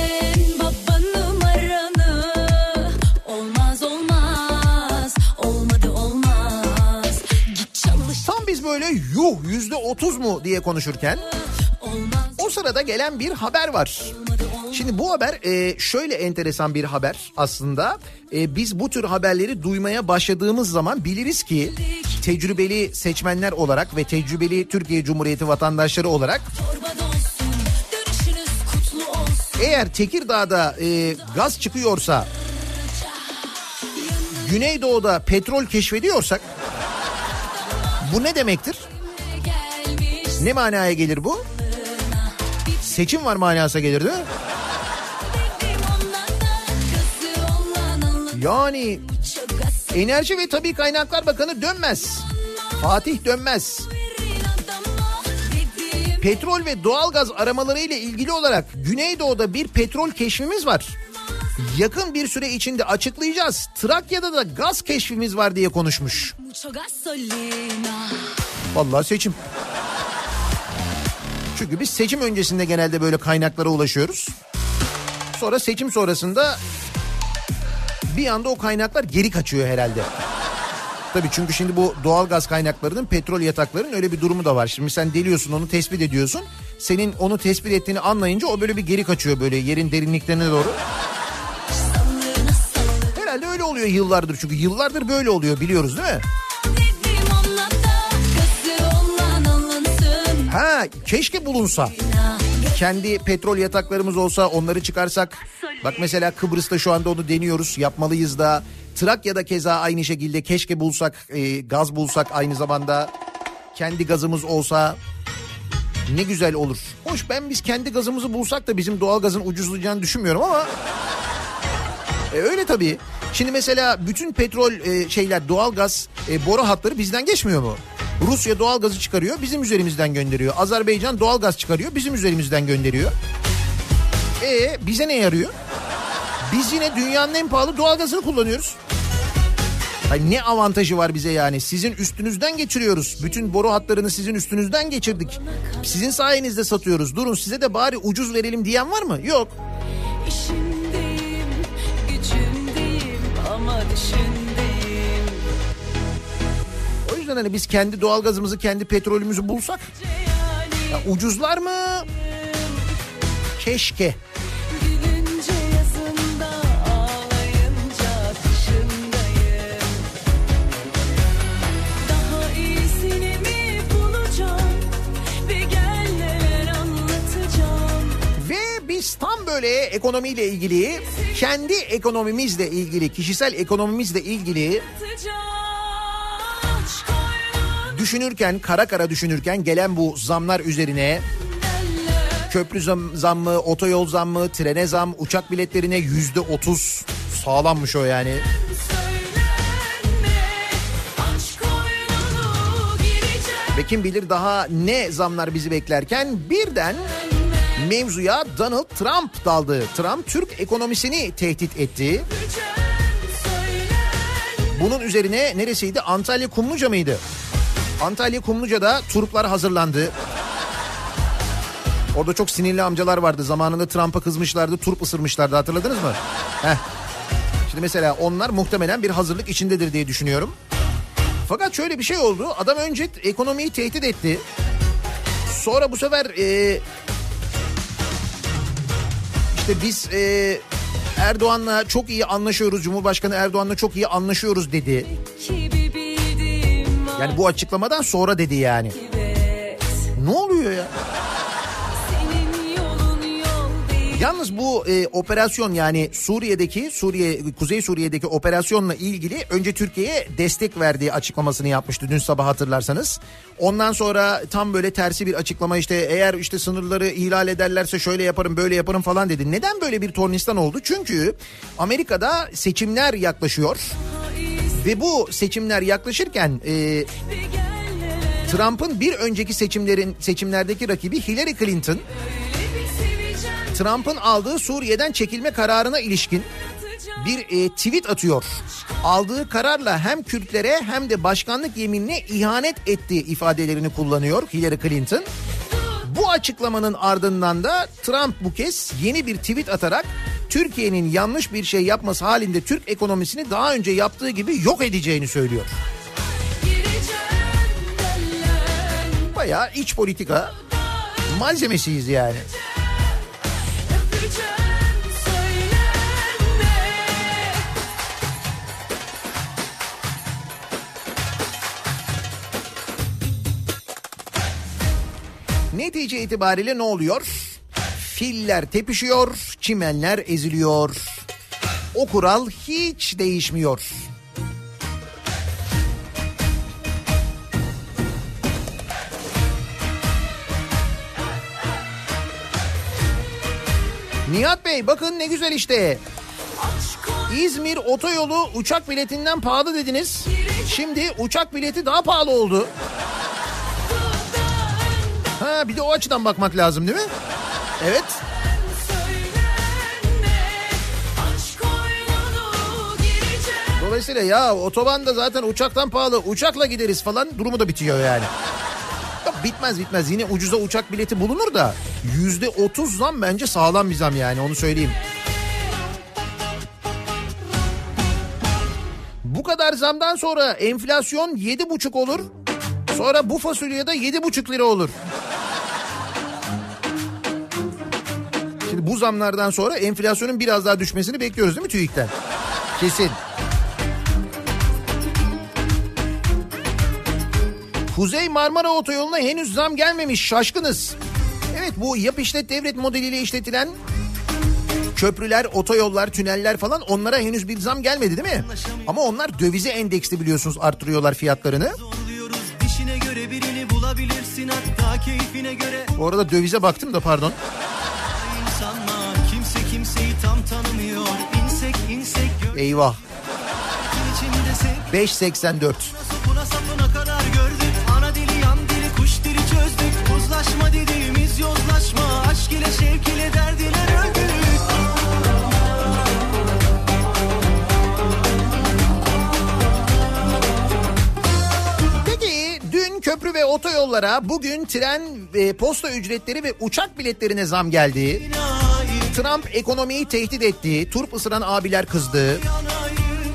yuh yüzde otuz mu diye konuşurken o sırada gelen bir haber var. Şimdi bu haber e, şöyle enteresan bir haber aslında. E, biz bu tür haberleri duymaya başladığımız zaman biliriz ki tecrübeli seçmenler olarak ve tecrübeli Türkiye Cumhuriyeti vatandaşları olarak eğer Tekirdağ'da e, gaz çıkıyorsa Güneydoğu'da petrol keşfediyorsak bu ne demektir? Ne manaya gelir bu? Seçim var manasına gelir değil mi? Yani Enerji ve Tabi Kaynaklar Bakanı dönmez. Fatih dönmez. Petrol ve doğalgaz aramaları ile ilgili olarak Güneydoğu'da bir petrol keşfimiz var. Yakın bir süre içinde açıklayacağız. Trakya'da da gaz keşfimiz var diye konuşmuş. Vallahi seçim. Çünkü biz seçim öncesinde genelde böyle kaynaklara ulaşıyoruz. Sonra seçim sonrasında bir anda o kaynaklar geri kaçıyor herhalde. Tabii çünkü şimdi bu doğal gaz kaynaklarının petrol yataklarının öyle bir durumu da var. Şimdi sen deliyorsun onu tespit ediyorsun. Senin onu tespit ettiğini anlayınca o böyle bir geri kaçıyor böyle yerin derinliklerine doğru. Oluyor yıllardır çünkü yıllardır böyle oluyor biliyoruz değil mi? Ha keşke bulunsa. Kendi petrol yataklarımız olsa onları çıkarsak. Bak mesela Kıbrıs'ta şu anda onu deniyoruz yapmalıyız da. Trakya'da keza aynı şekilde keşke bulsak e, gaz bulsak aynı zamanda. Kendi gazımız olsa ne güzel olur. Hoş ben biz kendi gazımızı bulsak da bizim doğal gazın ucuzlayacağını düşünmüyorum ama... E, öyle tabii. Şimdi mesela bütün petrol e, şeyler doğalgaz e, boru hatları bizden geçmiyor mu? Rusya doğalgazı çıkarıyor bizim üzerimizden gönderiyor. Azerbaycan doğalgaz çıkarıyor bizim üzerimizden gönderiyor. E bize ne yarıyor? Biz yine dünyanın en pahalı doğalgazını kullanıyoruz. Hayır, ne avantajı var bize yani? Sizin üstünüzden geçiriyoruz. Bütün boru hatlarını sizin üstünüzden geçirdik. Sizin sayenizde satıyoruz. Durun size de bari ucuz verelim diyen var mı? Yok. Düşündeyim. O yüzden hani biz kendi doğalgazımızı, kendi petrolümüzü bulsak ya ucuzlar mı? Keşke. Böyle ekonomiyle ilgili, kendi ekonomimizle ilgili, kişisel ekonomimizle ilgili düşünürken, kara kara düşünürken gelen bu zamlar üzerine köprü zam, zammı, otoyol zammı, trene zam, uçak biletlerine yüzde otuz sağlanmış o yani. Ve kim bilir daha ne zamlar bizi beklerken birden mevzuya Donald Trump daldı. Trump Türk ekonomisini tehdit etti. Bunun üzerine neresiydi? Antalya Kumluca mıydı? Antalya Kumluca'da turplar hazırlandı. Orada çok sinirli amcalar vardı. Zamanında Trump'a kızmışlardı, turp ısırmışlardı hatırladınız mı? Heh. Şimdi mesela onlar muhtemelen bir hazırlık içindedir diye düşünüyorum. Fakat şöyle bir şey oldu. Adam önce ekonomiyi tehdit etti. Sonra bu sefer e, işte biz e, Erdoğan'la çok iyi anlaşıyoruz. Cumhurbaşkanı Erdoğan'la çok iyi anlaşıyoruz dedi. Yani bu açıklamadan sonra dedi yani. Ne oluyor ya? Yalnız bu e, operasyon yani Suriye'deki Suriye Kuzey Suriye'deki operasyonla ilgili önce Türkiye'ye destek verdiği açıklamasını yapmıştı dün sabah hatırlarsanız. Ondan sonra tam böyle tersi bir açıklama işte eğer işte sınırları ihlal ederlerse şöyle yaparım böyle yaparım falan dedi. Neden böyle bir tornistan oldu? Çünkü Amerika'da seçimler yaklaşıyor. Ve bu seçimler yaklaşırken e, Trump'ın bir önceki seçimlerin seçimlerdeki rakibi Hillary Clinton Trump'ın aldığı Suriye'den çekilme kararına ilişkin bir e, tweet atıyor. Aldığı kararla hem Kürtlere hem de başkanlık yeminine ihanet ettiği ifadelerini kullanıyor Hillary Clinton. Bu açıklamanın ardından da Trump bu kez yeni bir tweet atarak Türkiye'nin yanlış bir şey yapması halinde Türk ekonomisini daha önce yaptığı gibi yok edeceğini söylüyor. bayağı iç politika malzemesiyiz yani. Öpeceğim Netice itibariyle ne oluyor? Filler tepişiyor, çimenler eziliyor. O kural hiç değişmiyor. Nihat Bey bakın ne güzel işte. İzmir otoyolu uçak biletinden pahalı dediniz. Şimdi uçak bileti daha pahalı oldu. Ha bir de o açıdan bakmak lazım değil mi? Evet. Dolayısıyla ya otoban da zaten uçaktan pahalı. Uçakla gideriz falan durumu da bitiyor yani. Yok bitmez bitmez. Yine ucuza uçak bileti bulunur da yüzde otuz zam bence sağlam bir zam yani onu söyleyeyim. Bu kadar zamdan sonra enflasyon yedi buçuk olur. Sonra bu fasulyede yedi buçuk lira olur. Bu zamlardan sonra enflasyonun biraz daha düşmesini bekliyoruz değil mi TÜİK'ten? Kesin. Kuzey Marmara Otoyolu'na henüz zam gelmemiş şaşkınız. Evet bu yap işlet devlet modeliyle işletilen köprüler, otoyollar, tüneller falan onlara henüz bir zam gelmedi değil mi? Ama onlar dövize endeksli biliyorsunuz arttırıyorlar fiyatlarını. Zorluyoruz dişine göre birini bulabilirsin hatta keyfine göre Bu arada dövize baktım da pardon. Dili çözdük uzlaşma dediğimiz köprü ve otoyollara bugün tren ve posta ücretleri ve uçak biletlerine zam geldi. Trump ekonomiyi tehdit etti. Turp ısıran abiler kızdı.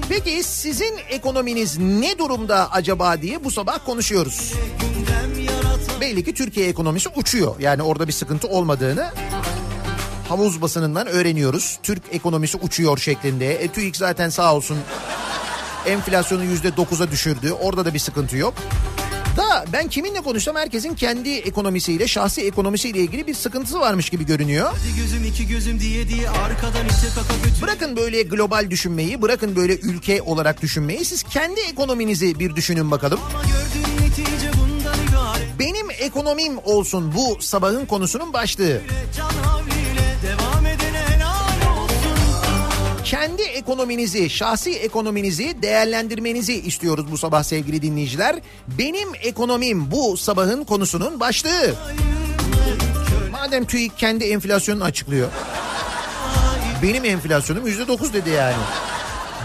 Peki sizin ekonominiz ne durumda acaba diye bu sabah konuşuyoruz. Belli ki Türkiye ekonomisi uçuyor. Yani orada bir sıkıntı olmadığını havuz basınından öğreniyoruz. Türk ekonomisi uçuyor şeklinde. E, TÜİK zaten sağ olsun enflasyonu yüzde dokuza düşürdü. Orada da bir sıkıntı yok. Da ben kiminle konuşsam herkesin kendi ekonomisiyle, şahsi ekonomisiyle ilgili bir sıkıntısı varmış gibi görünüyor. Gözüm gözüm diye diye Bırakın böyle global düşünmeyi, bırakın böyle ülke olarak düşünmeyi. Siz kendi ekonominizi bir düşünün bakalım. Benim ekonomim olsun bu sabahın konusunun başlığı. can havliyle Kendi ekonominizi, şahsi ekonominizi değerlendirmenizi istiyoruz bu sabah sevgili dinleyiciler. Benim ekonomim bu sabahın konusunun başlığı. Madem TÜİK kendi enflasyonunu açıklıyor. Benim enflasyonum yüzde dokuz dedi yani.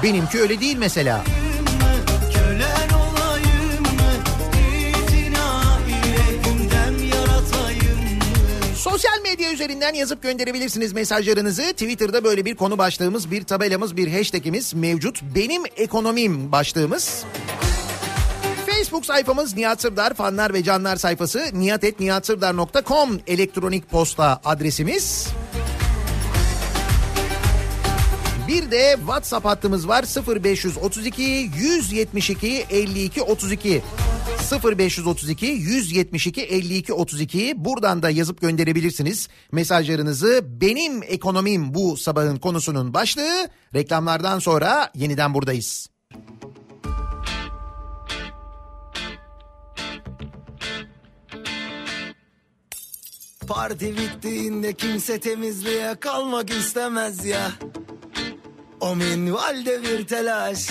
Benimki öyle değil mesela. kölen medya üzerinden yazıp gönderebilirsiniz mesajlarınızı. Twitter'da böyle bir konu başlığımız, bir tabelamız, bir hashtagimiz mevcut. Benim ekonomim başlığımız. Facebook sayfamız Nihat Sırdar fanlar ve canlar sayfası nihatetnihatsırdar.com elektronik posta adresimiz. Bir de WhatsApp hattımız var 0532 172 52 32 0532 172 52 32 buradan da yazıp gönderebilirsiniz mesajlarınızı. Benim ekonomim bu sabahın konusunun başlığı. Reklamlardan sonra yeniden buradayız. Parti bittiğinde kimse temizliğe kalmak istemez ya. O minvalde bir telaş.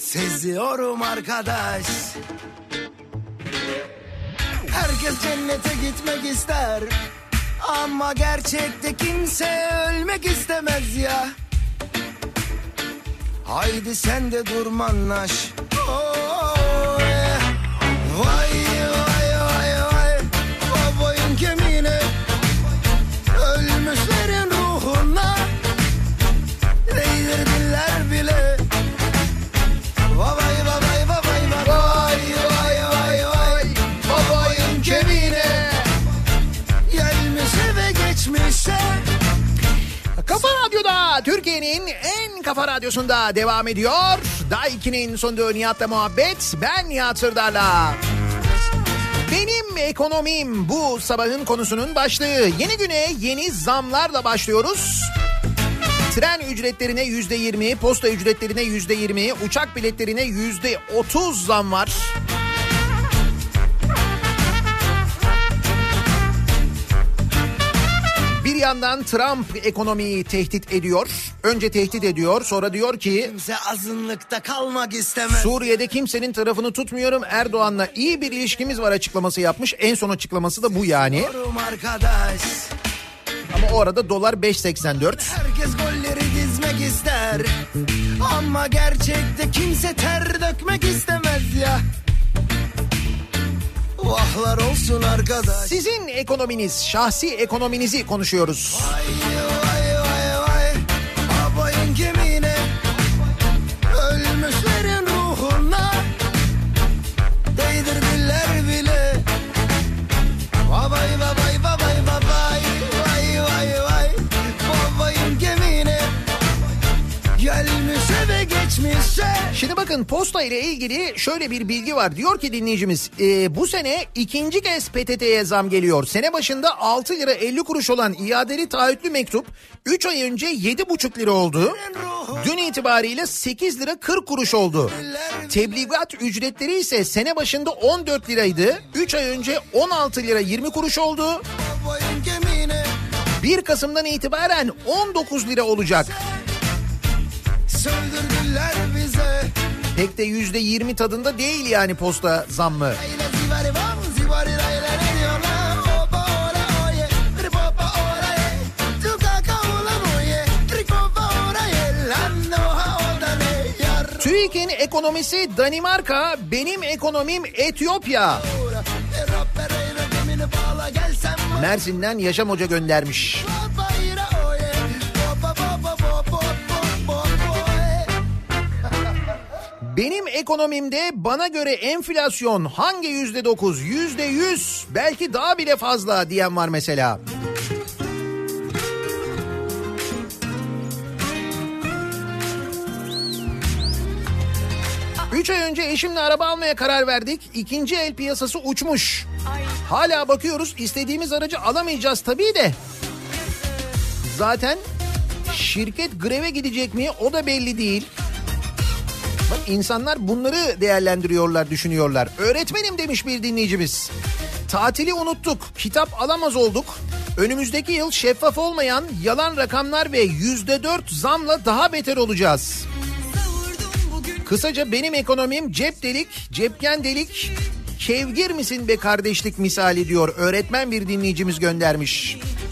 Seziyorum arkadaş. Herkes cennete gitmek ister. Ama gerçekte kimse ölmek istemez ya. Haydi sen de durmanlaş. Oh, eh. Vay vay Türkiye'nin en kafa radyosunda devam ediyor. Daiki'nin sunduğu Nihat'la muhabbet. Ben Nihat Sırdar'la. Benim ekonomim bu sabahın konusunun başlığı. Yeni güne yeni zamlarla başlıyoruz. Tren ücretlerine yüzde yirmi, posta ücretlerine yüzde yirmi, uçak biletlerine yüzde otuz zam var. Yandan Trump ekonomiyi tehdit ediyor. Önce tehdit ediyor sonra diyor ki... Kimse azınlıkta kalmak istemez. Suriye'de kimsenin tarafını tutmuyorum. Erdoğan'la iyi bir ilişkimiz var açıklaması yapmış. En son açıklaması da bu yani. Arkadaş. Ama o arada dolar 5.84. Herkes golleri dizmek ister. Ama gerçekte kimse ter dökmek istemez ya. Vahlar olsun arkadaş. Sizin ekonominiz, şahsi ekonominizi konuşuyoruz. Vay bakın posta ile ilgili şöyle bir bilgi var. Diyor ki dinleyicimiz e, bu sene ikinci kez PTT'ye zam geliyor. Sene başında 6 lira 50 kuruş olan iadeli taahhütlü mektup 3 ay önce 7,5 lira oldu. Dün itibariyle 8 lira 40 kuruş oldu. Tebligat ücretleri ise sene başında 14 liraydı. 3 ay önce 16 lira 20 kuruş oldu. Babayın kemiğine. 1 Kasım'dan itibaren 19 lira olacak. Söldürdüler. Pek de %20 tadında değil yani posta zammı. TÜİK'in ekonomisi Danimarka, benim ekonomim Etiyopya. Mersin'den Yaşam Hoca göndermiş. Benim ekonomimde bana göre enflasyon hangi yüzde dokuz, yüzde yüz, belki daha bile fazla diyen var mesela. Üç ay önce eşimle araba almaya karar verdik. İkinci el piyasası uçmuş. Hala bakıyoruz istediğimiz aracı alamayacağız tabii de. Zaten şirket greve gidecek mi o da belli değil. Bak insanlar bunları değerlendiriyorlar, düşünüyorlar. Öğretmenim demiş bir dinleyicimiz. Tatili unuttuk, kitap alamaz olduk. Önümüzdeki yıl şeffaf olmayan yalan rakamlar ve yüzde dört zamla daha beter olacağız. Kısaca benim ekonomim cep delik, cepken delik, kevgir misin be kardeşlik misali diyor. Öğretmen bir dinleyicimiz göndermiş. Korkmadım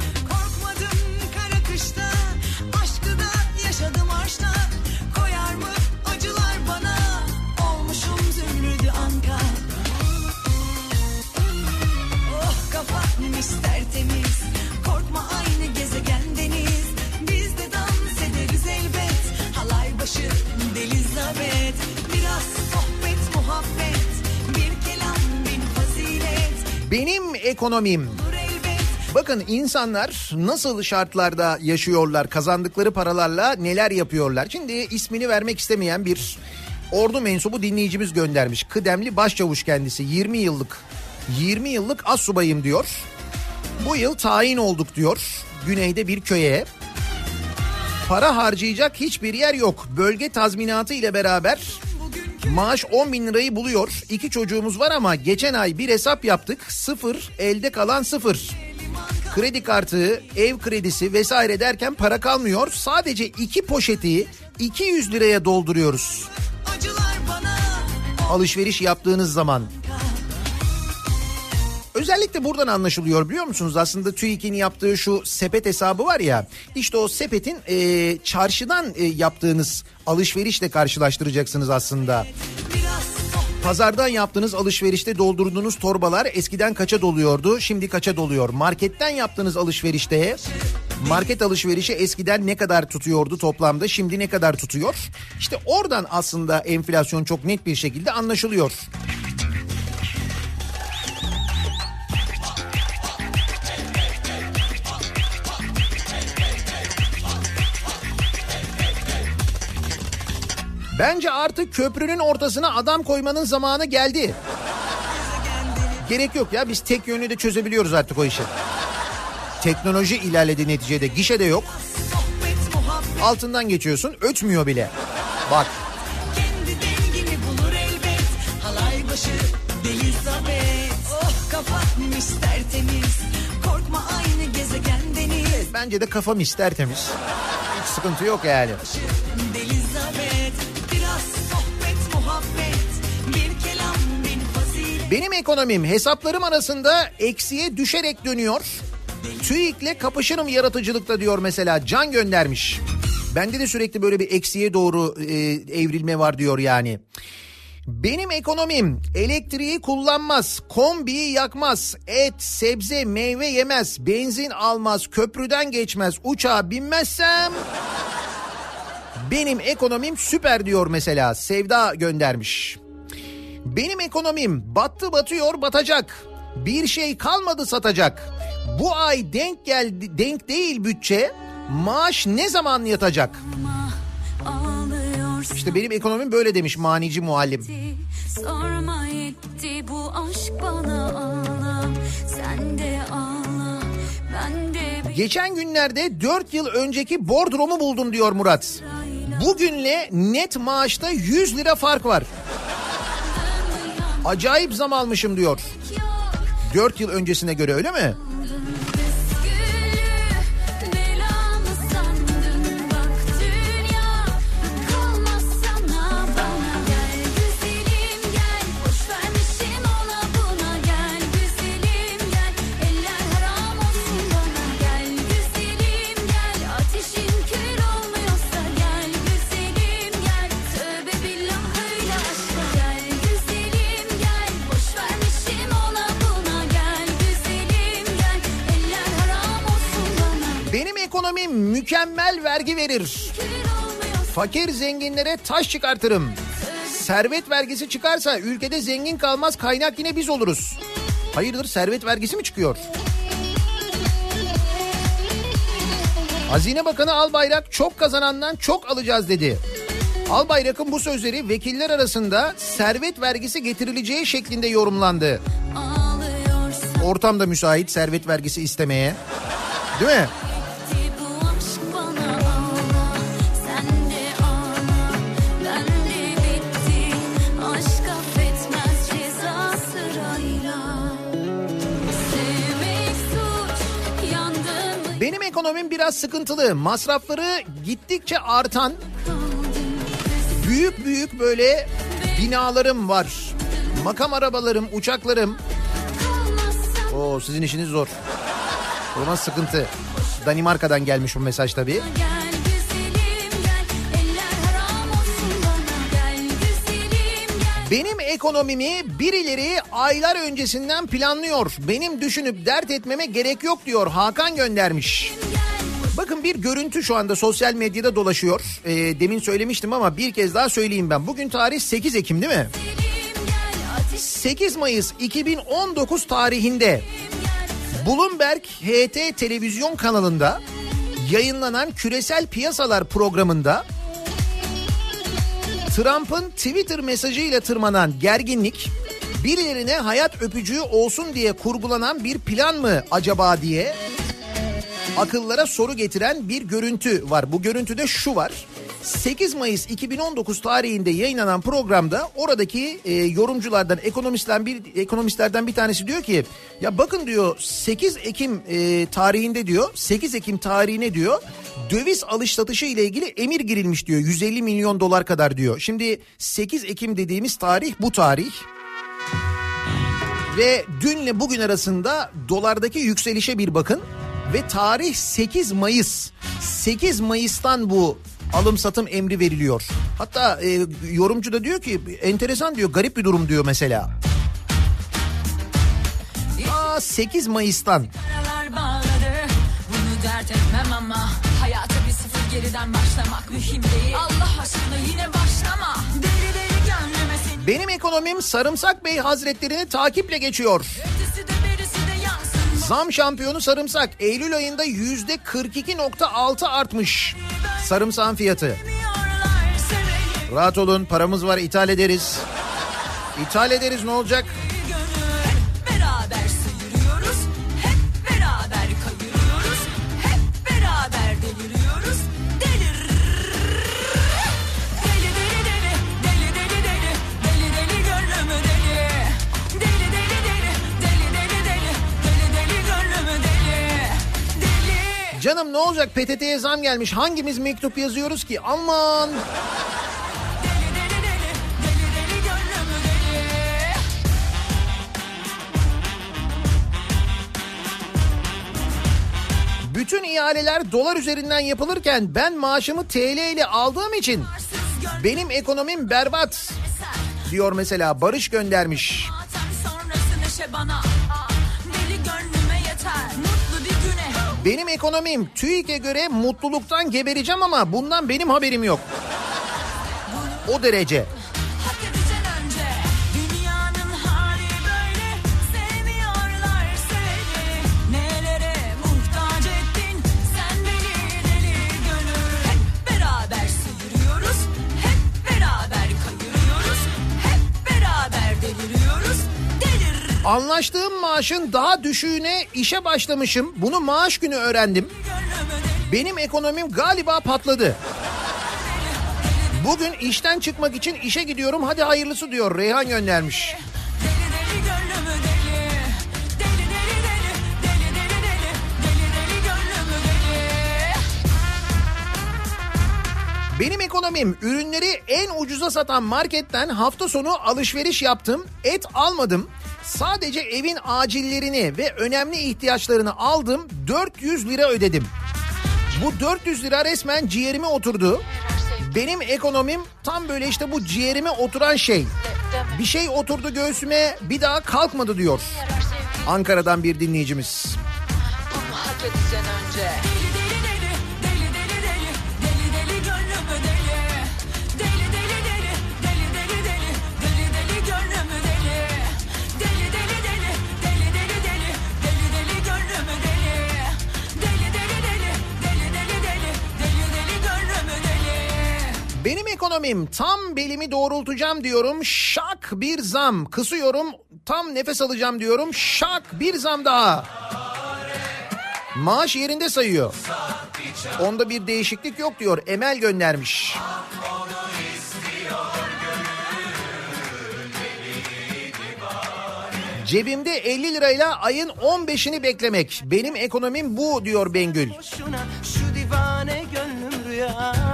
Delizabet Biraz sohbet muhabbet Bir kelam bin fazilet Benim ekonomim. Bakın insanlar nasıl şartlarda yaşıyorlar, kazandıkları paralarla neler yapıyorlar. Şimdi ismini vermek istemeyen bir ordu mensubu dinleyicimiz göndermiş. Kıdemli başçavuş kendisi 20 yıllık 20 yıllık as subayım diyor. Bu yıl tayin olduk diyor güneyde bir köye. Para harcayacak hiçbir yer yok. Bölge tazminatı ile beraber maaş 10 bin lirayı buluyor. İki çocuğumuz var ama geçen ay bir hesap yaptık. Sıfır, elde kalan sıfır. Kredi kartı, ev kredisi vesaire derken para kalmıyor. Sadece iki poşeti 200 liraya dolduruyoruz. Alışveriş yaptığınız zaman. Özellikle buradan anlaşılıyor biliyor musunuz? Aslında TÜİK'in yaptığı şu sepet hesabı var ya. İşte o sepetin e, çarşıdan e, yaptığınız alışverişle karşılaştıracaksınız aslında. Pazardan yaptığınız alışverişte doldurduğunuz torbalar eskiden kaça doluyordu, şimdi kaça doluyor? Marketten yaptığınız alışverişte market alışverişi eskiden ne kadar tutuyordu toplamda, şimdi ne kadar tutuyor? İşte oradan aslında enflasyon çok net bir şekilde anlaşılıyor. Bence artık köprünün ortasına adam koymanın zamanı geldi. Gerek yok ya biz tek yönlü de çözebiliyoruz artık o işi. Teknoloji ilerledi neticede gişe de yok. Altından geçiyorsun ötmüyor bile. Bak başı Oh bence de kafam ister temiz. Hiç sıkıntı yok yani. Elizabeth Benim ekonomim hesaplarım arasında eksiye düşerek dönüyor. TÜİK'le kapışırım yaratıcılıkta diyor mesela Can göndermiş. Bende de sürekli böyle bir eksiye doğru e, evrilme var diyor yani. Benim ekonomim elektriği kullanmaz, kombiyi yakmaz, et, sebze, meyve yemez, benzin almaz, köprüden geçmez, uçağa binmezsem... Benim ekonomim süper diyor mesela Sevda göndermiş. Benim ekonomim battı batıyor batacak. Bir şey kalmadı satacak. Bu ay denk geldi denk değil bütçe. Maaş ne zaman yatacak? İşte benim ekonomim böyle demiş manici muallim. Sorma yetti bu aşk bana ağla Sen de ağla ben de Geçen günlerde 4 yıl önceki bordromu buldum diyor Murat. Bugünle net maaşta 100 lira fark var. Acayip zam almışım diyor. 4 yıl öncesine göre öyle mi? Verir. Fakir zenginlere taş çıkartırım. Servet vergisi çıkarsa ülkede zengin kalmaz kaynak yine biz oluruz. Hayırdır servet vergisi mi çıkıyor? Hazine Bakanı Albayrak çok kazanandan çok alacağız dedi. Albayrak'ın bu sözleri vekiller arasında servet vergisi getirileceği şeklinde yorumlandı. Ortam da müsait servet vergisi istemeye. Değil mi? Ekonomim biraz sıkıntılı. Masrafları gittikçe artan büyük büyük böyle binalarım var. Makam arabalarım, uçaklarım. Oo sizin işiniz zor. O sıkıntı. Danimarka'dan gelmiş bu mesaj tabii. Benim ekonomimi birileri aylar öncesinden planlıyor. Benim düşünüp dert etmeme gerek yok diyor Hakan göndermiş. Bakın bir görüntü şu anda sosyal medyada dolaşıyor. Ee, demin söylemiştim ama bir kez daha söyleyeyim ben. Bugün tarih 8 Ekim değil mi? gel Ateş 8 Mayıs 2019 tarihinde Bloomberg HT televizyon kanalında yayınlanan küresel piyasalar programında Trump'ın Twitter mesajıyla tırmanan gerginlik birilerine hayat öpücüğü olsun diye kurgulanan bir plan mı acaba diye akıllara soru getiren bir görüntü var. Bu görüntüde şu var. 8 Mayıs 2019 tarihinde yayınlanan programda oradaki e, yorumculardan ekonomistlerden bir ekonomistlerden bir tanesi diyor ki ya bakın diyor 8 Ekim e, tarihinde diyor 8 Ekim tarihine diyor döviz alış satışı ile ilgili emir girilmiş diyor 150 milyon dolar kadar diyor. Şimdi 8 Ekim dediğimiz tarih bu tarih. Ve dünle bugün arasında dolardaki yükselişe bir bakın. Ve tarih 8 Mayıs. 8 Mayıs'tan bu alım satım emri veriliyor. Hatta e, yorumcu da diyor ki enteresan diyor garip bir durum diyor mesela. Aa 8 Mayıs'tan bağladı Bunu dert etmem ama geriden başlamak mühim değil Allah aşkına yine başlama Deli deli gönlüme seni benim ekonomim Sarımsak Bey Hazretlerini takiple geçiyor. Ötesi de berisi de yansın Zam şampiyonu sarımsak Eylül ayında yüzde 42.6 artmış. Sarımsağın fiyatı. Rahat olun paramız var ithal ederiz. İthal ederiz ne olacak? Canım ne olacak PTT'ye zam gelmiş hangimiz mektup yazıyoruz ki aman. Bütün ihaleler dolar üzerinden yapılırken ben maaşımı TL ile aldığım için benim ekonomim berbat diyor mesela Barış göndermiş. Bana. Benim ekonomim TÜİK'e göre mutluluktan gebereceğim ama bundan benim haberim yok. O derece. Anlaştığım maaşın daha düşüğüne işe başlamışım. Bunu maaş günü öğrendim. Benim ekonomim galiba patladı. Bugün işten çıkmak için işe gidiyorum. Hadi hayırlısı diyor Reyhan göndermiş. Benim ekonomim ürünleri en ucuza satan marketten hafta sonu alışveriş yaptım. Et almadım. Sadece evin acillerini ve önemli ihtiyaçlarını aldım. 400 lira ödedim. Bu 400 lira resmen ciğerime oturdu. Benim ekonomim tam böyle işte bu ciğerime oturan şey. Bir şey oturdu göğsüme bir daha kalkmadı diyor. Ankara'dan bir dinleyicimiz. Hak edeceksin önce. Benim ekonomim tam belimi doğrultacağım diyorum. Şak bir zam. Kısıyorum tam nefes alacağım diyorum. Şak bir zam daha. Maaş yerinde sayıyor. Onda bir değişiklik yok diyor. Emel göndermiş. Cebimde 50 lirayla ayın 15'ini beklemek. Benim ekonomim bu diyor Bengül. Boşuna şu divane gönlüm dünyadan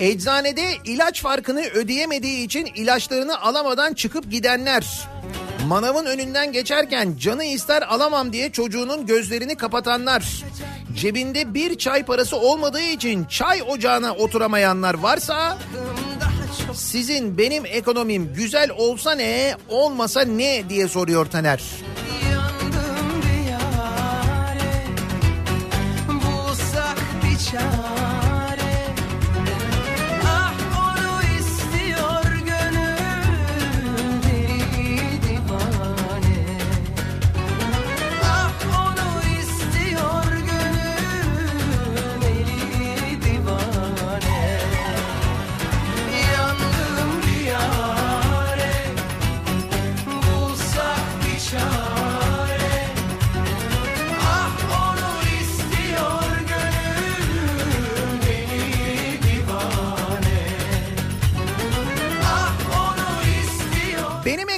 Eczanede ilaç farkını ödeyemediği için ilaçlarını alamadan çıkıp gidenler. Manavın önünden geçerken canı ister alamam diye çocuğunun gözlerini kapatanlar. Cebinde bir çay parası olmadığı için çay ocağına oturamayanlar varsa sizin benim ekonomim güzel olsa ne olmasa ne diye soruyor Taner. yandım bir yare Bulsak bir çare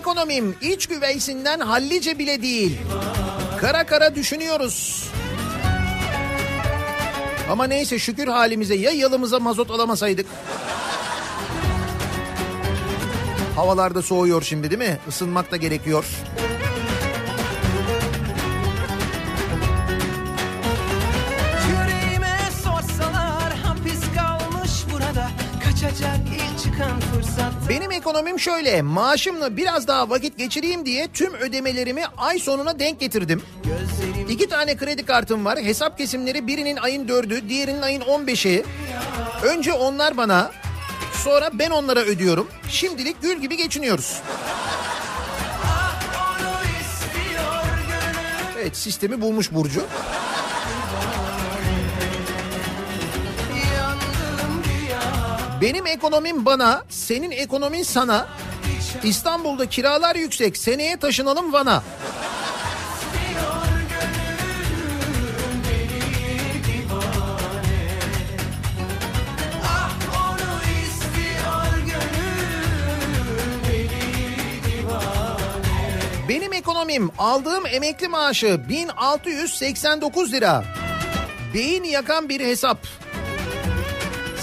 ekonomim iç güveysinden hallice bile değil. Kara kara düşünüyoruz. Ama neyse şükür halimize ya yalımıza mazot alamasaydık. Havalarda soğuyor şimdi değil mi? Isınmak da gerekiyor. Yüreğime sorsalar hapis kalmış burada Kaçacak ilk çıkan fırsat Benim ekonomim şöyle. Maaşımla biraz daha vakit geçireyim diye tüm ödemelerimi ay sonuna denk getirdim. İki tane kredi kartım var. Hesap kesimleri birinin ayın dördü, diğerinin ayın on beşi. Önce onlar bana, sonra ben onlara ödüyorum. Şimdilik gül gibi geçiniyoruz. Evet sistemi bulmuş Burcu. Benim ekonomim bana, senin ekonomin sana. İstanbul'da kiralar yüksek. Seneye taşınalım Van'a. Benim ekonomim aldığım emekli maaşı 1689 lira. Beyin yakan bir hesap.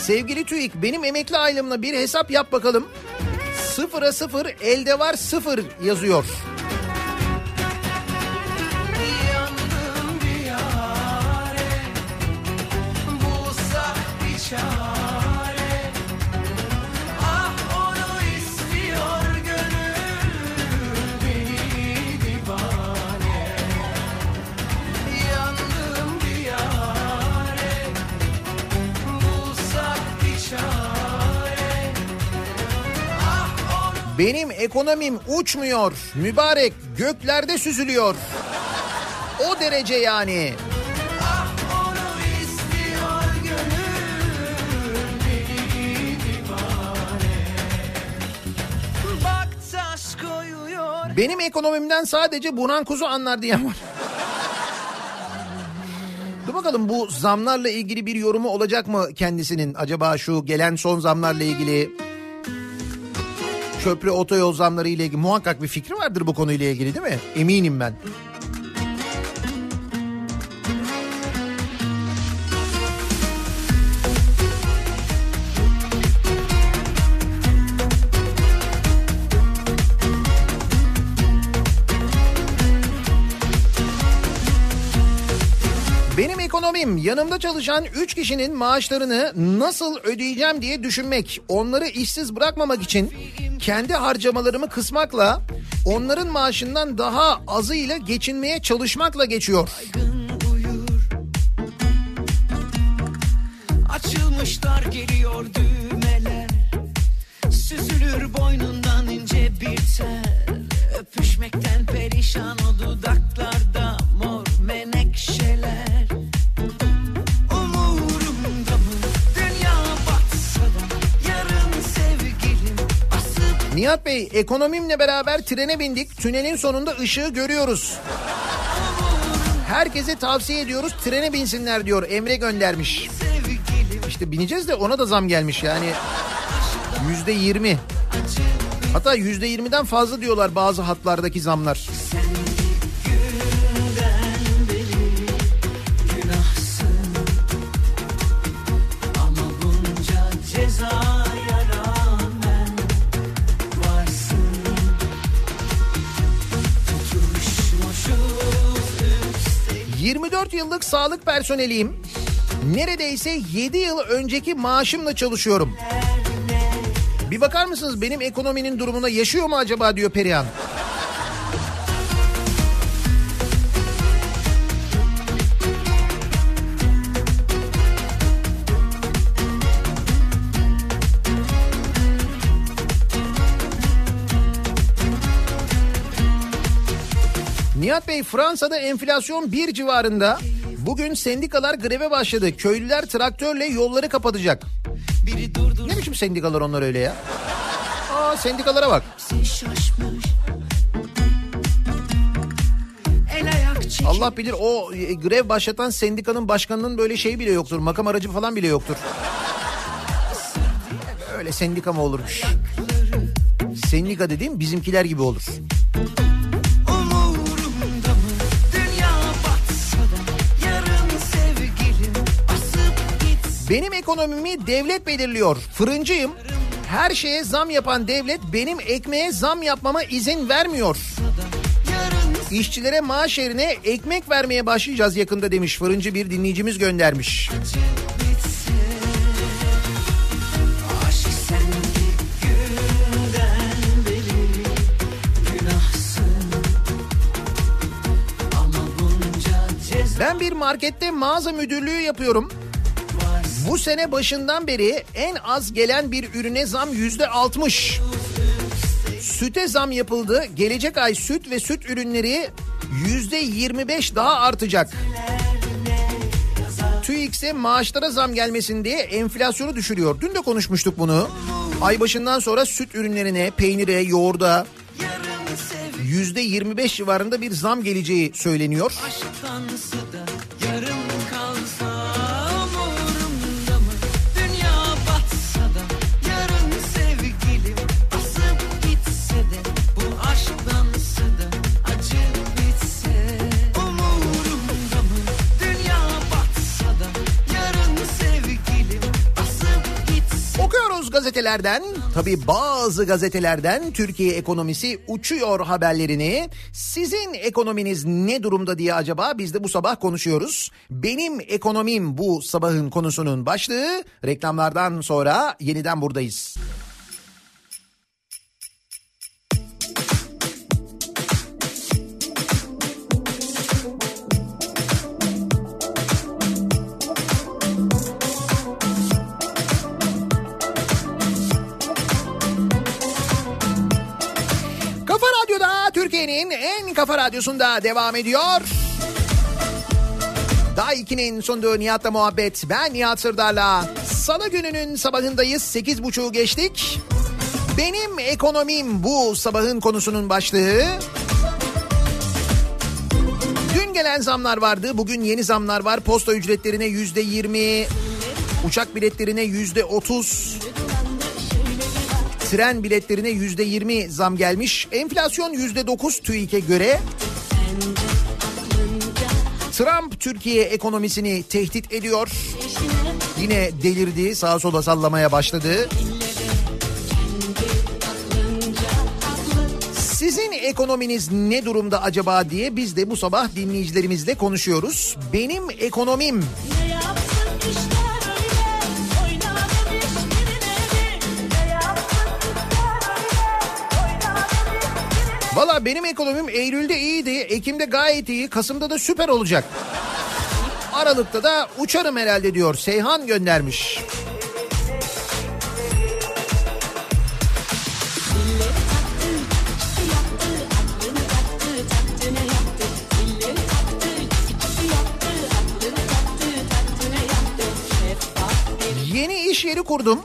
Sevgili TÜİK benim emekli aylığımla bir hesap yap bakalım. Sıfıra sıfır elde var sıfır yazıyor. Benim ekonomim uçmuyor. Mübarek göklerde süzülüyor. O derece yani. Gönül Benim ekonomimden sadece Buran Kuzu anlar diyen var. Dur bakalım bu zamlarla ilgili bir yorumu olacak mı kendisinin? Acaba şu gelen son zamlarla ilgili köprü otoyol zamları ile ilgili muhakkak bir fikri vardır bu konuyla ilgili değil mi? Eminim ben. Ekonomim yanımda çalışan 3 kişinin maaşlarını nasıl ödeyeceğim diye düşünmek, onları işsiz bırakmamak için kendi harcamalarımı kısmakla onların maaşından daha azıyla geçinmeye çalışmakla geçiyor. Açılmışlar geliyor düğmeler. Süzülür boynundan ince bir tel. Öpüşmekten perişan o dudaklarda Nihat Bey ekonomimle beraber trene bindik. Tünelin sonunda ışığı görüyoruz. Herkese tavsiye ediyoruz trene binsinler diyor Emre göndermiş. İşte bineceğiz de ona da zam gelmiş yani. Yüzde yirmi. Hatta yüzde yirmiden fazla diyorlar bazı hatlardaki zamlar. Yıllık sağlık personeliyim. Neredeyse 7 yıl önceki maaşımla çalışıyorum. Bir bakar mısınız benim ekonominin durumuna yaşıyor mu acaba diyor Perihan. Nihat Bey Fransa'da enflasyon bir civarında. Bugün sendikalar greve başladı. Köylüler traktörle yolları kapatacak. Ne biçim sendikalar onlar öyle ya? Aa sendikalara bak. Allah bilir o e, grev başlatan sendikanın başkanının böyle şeyi bile yoktur. Makam aracı falan bile yoktur. Öyle sendika mı olurmuş? Sendika dediğim bizimkiler gibi olur. Benim ekonomimi devlet belirliyor. Fırıncıyım. Her şeye zam yapan devlet benim ekmeğe zam yapmama izin vermiyor. İşçilere maaş yerine ekmek vermeye başlayacağız yakında demiş fırıncı bir dinleyicimiz göndermiş. Ben bir markette mağaza müdürlüğü yapıyorum. Bu sene başından beri en az gelen bir ürüne zam yüzde altmış. Süte zam yapıldı. Gelecek ay süt ve süt ürünleri yüzde yirmi beş daha artacak. TÜİK'se maaşlara zam gelmesin diye enflasyonu düşürüyor. Dün de konuşmuştuk bunu. Ay başından sonra süt ürünlerine, peynire, yoğurda yüzde 25 civarında bir zam geleceği söyleniyor. Aşktansı gazetelerden. Tabii bazı gazetelerden Türkiye ekonomisi uçuyor haberlerini. Sizin ekonominiz ne durumda diye acaba biz de bu sabah konuşuyoruz. Benim ekonomim bu sabahın konusunun başlığı. Reklamlardan sonra yeniden buradayız. Kafa radyosunda devam ediyor. Daha 2'nin sunduğu Nihat'la muhabbet. Ben Nihat Sırdar'la. Salı gününün sabahındayız. 8.30'u geçtik. Benim ekonomim bu sabahın konusunun başlığı. Dün gelen zamlar vardı. Bugün yeni zamlar var. Posta ücretlerine yüzde yirmi, uçak biletlerine yüzde otuz, tren biletlerine yüzde yirmi zam gelmiş. Enflasyon yüzde dokuz TÜİK'e göre. Trump Türkiye ekonomisini tehdit ediyor. Yine delirdi, sağa sola sallamaya başladı. Sizin ekonominiz ne durumda acaba diye biz de bu sabah dinleyicilerimizle konuşuyoruz. Benim ekonomim Valla benim ekonomim Eylül'de iyiydi, Ekim'de gayet iyi, Kasım'da da süper olacak. Aralık'ta da uçarım herhalde diyor. Seyhan göndermiş. Yeni iş yeri kurdum.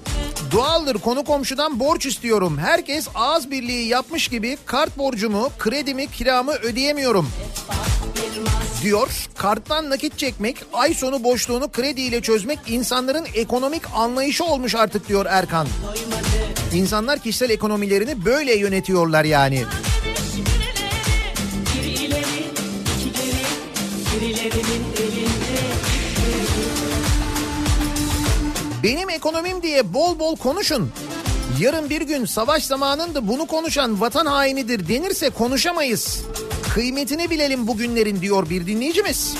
Doğaldır konu komşudan borç istiyorum. Herkes ağız birliği yapmış gibi kart borcumu, kredimi, kiramı ödeyemiyorum. Diyor. Karttan nakit çekmek, ay sonu boşluğunu krediyle çözmek insanların ekonomik anlayışı olmuş artık diyor Erkan. İnsanlar kişisel ekonomilerini böyle yönetiyorlar yani. Benim ekonomim diye bol bol konuşun. Yarın bir gün savaş zamanında bunu konuşan vatan hainidir denirse konuşamayız. Kıymetini bilelim bugünlerin diyor bir dinleyicimiz.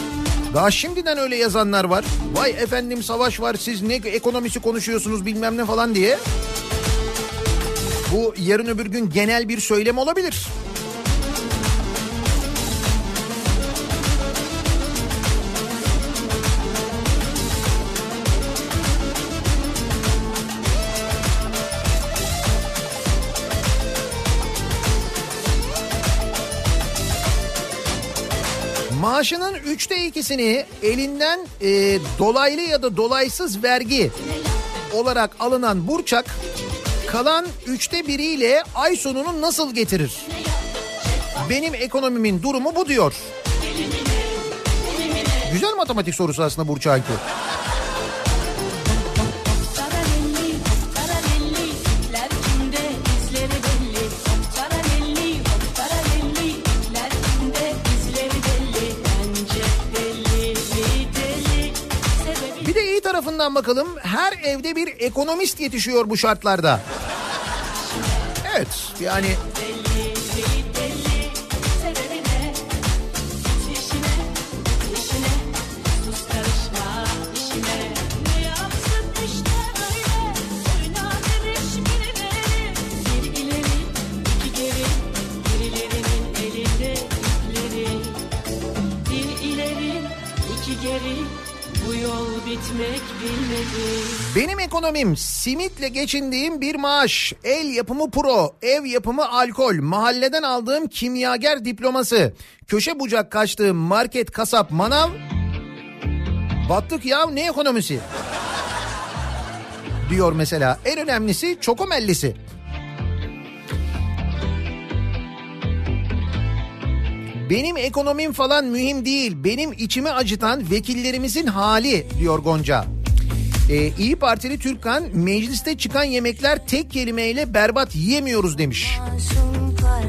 Daha şimdiden öyle yazanlar var. Vay efendim savaş var siz ne ekonomisi konuşuyorsunuz bilmem ne falan diye. Bu yarın öbür gün genel bir söylem olabilir. Maaşının üçte ikisini elinden e, dolaylı ya da dolaysız vergi olarak alınan Burçak kalan üçte biriyle ay sonunu nasıl getirir? Benim ekonomimin durumu bu diyor. Güzel matematik sorusu aslında Burçak'ı. Tarafından bakalım. Her evde bir ekonomist yetişiyor bu şartlarda. Evet yani bitmek bilmedi. Benim ekonomim simitle geçindiğim bir maaş, el yapımı pro, ev yapımı alkol, mahalleden aldığım kimyager diploması, köşe bucak kaçtığım market, kasap, manav, Battık ya ne ekonomisi? Diyor mesela. En önemlisi çokomellisi. Benim ekonomim falan mühim değil. Benim içimi acıtan vekillerimizin hali diyor Gonca. Ee, İyi Partili Türkkan mecliste çıkan yemekler tek kelimeyle berbat yiyemiyoruz demiş.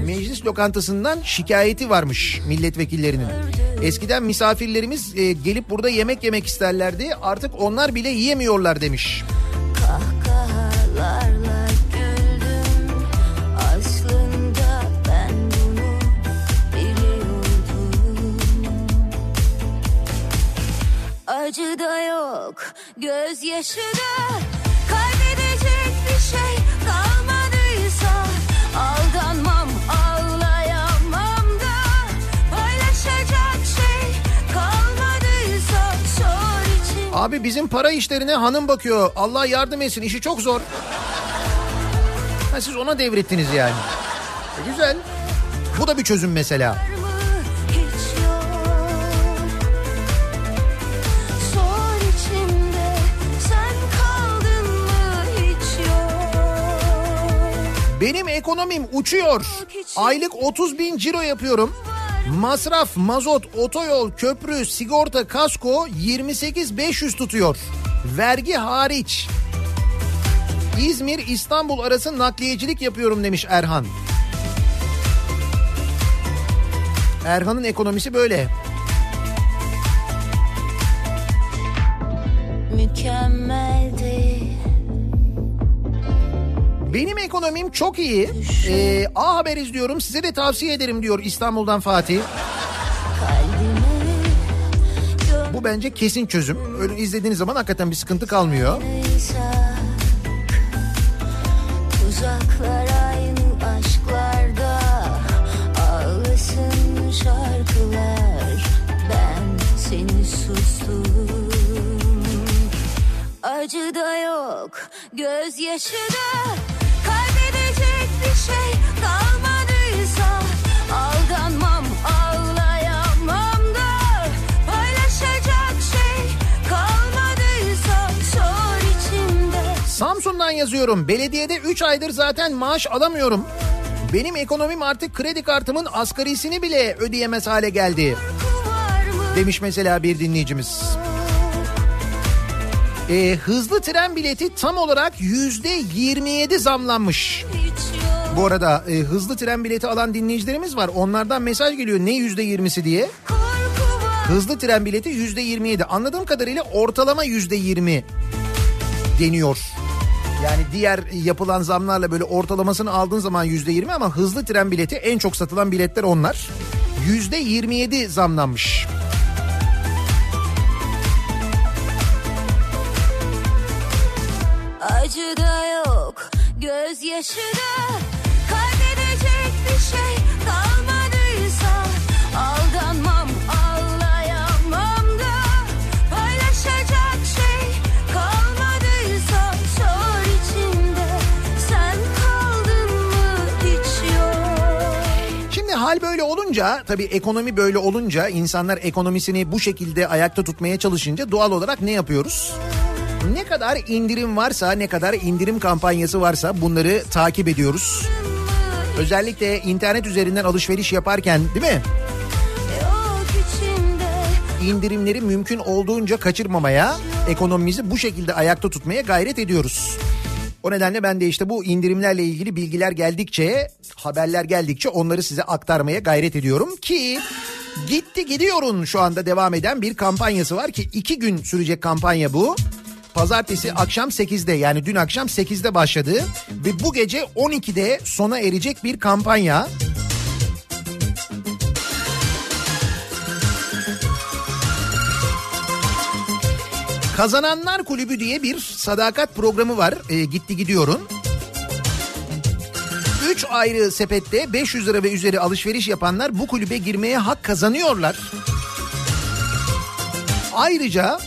Meclis lokantasından şikayeti varmış milletvekillerinin. Eskiden misafirlerimiz e, gelip burada yemek yemek isterlerdi. Artık onlar bile yiyemiyorlar demiş. Kahkahalarla da yok, gözyaşı da Kaybedecek bir şey kalmadıysa Aldanmam, ağlayamam da Paylaşacak şey kalmadıysa Sor için Abi bizim para işlerine hanım bakıyor. Allah yardım etsin işi çok zor. Ha, siz ona devrettiniz yani. E, güzel. Bu da bir çözüm mesela. Benim ekonomim uçuyor. Aylık 30 bin ciro yapıyorum. Masraf, mazot, otoyol, köprü, sigorta, kasko 28 500 tutuyor. Vergi hariç. İzmir İstanbul arası nakliyecilik yapıyorum demiş Erhan. Erhan'ın ekonomisi böyle. Mükemmeldi Benim ekonomim çok iyi. Ee, A Haber izliyorum size de tavsiye ederim diyor İstanbul'dan Fatih. Bu bence kesin çözüm. Öyle izlediğiniz zaman hakikaten bir sıkıntı kalmıyor. Sustum Acı da yok Gözyaşı da Samsun'dan yazıyorum. Belediyede 3 aydır zaten maaş alamıyorum. Benim ekonomim artık kredi kartımın asgarisini bile ödeyemez hale geldi. Demiş mesela bir dinleyicimiz. Ee, hızlı tren bileti tam olarak yüzde 27 zamlanmış. Bu arada e, hızlı tren bileti alan dinleyicilerimiz var. Onlardan mesaj geliyor ne yüzde 20'si diye. Hızlı tren bileti yüzde 27. Anladığım kadarıyla ortalama yüzde 20 deniyor. Yani diğer yapılan zamlarla böyle ortalamasını aldığın zaman yüzde 20 ama hızlı tren bileti en çok satılan biletler onlar. Yüzde 27 zamlanmış. Acı da yok, gözyaşı da hal böyle olunca tabii ekonomi böyle olunca insanlar ekonomisini bu şekilde ayakta tutmaya çalışınca doğal olarak ne yapıyoruz? Ne kadar indirim varsa ne kadar indirim kampanyası varsa bunları takip ediyoruz. Özellikle internet üzerinden alışveriş yaparken değil mi? İndirimleri mümkün olduğunca kaçırmamaya, ekonomimizi bu şekilde ayakta tutmaya gayret ediyoruz. O nedenle ben de işte bu indirimlerle ilgili bilgiler geldikçe, haberler geldikçe onları size aktarmaya gayret ediyorum ki gitti gidiyorun şu anda devam eden bir kampanyası var ki iki gün sürecek kampanya bu. Pazartesi akşam 8'de yani dün akşam 8'de başladı ve bu gece 12'de sona erecek bir kampanya. Kazananlar Kulübü diye bir sadakat programı var. E, gitti gidiyorun. 3 ayrı sepette 500 lira ve üzeri alışveriş yapanlar bu kulübe girmeye hak kazanıyorlar. Ayrıca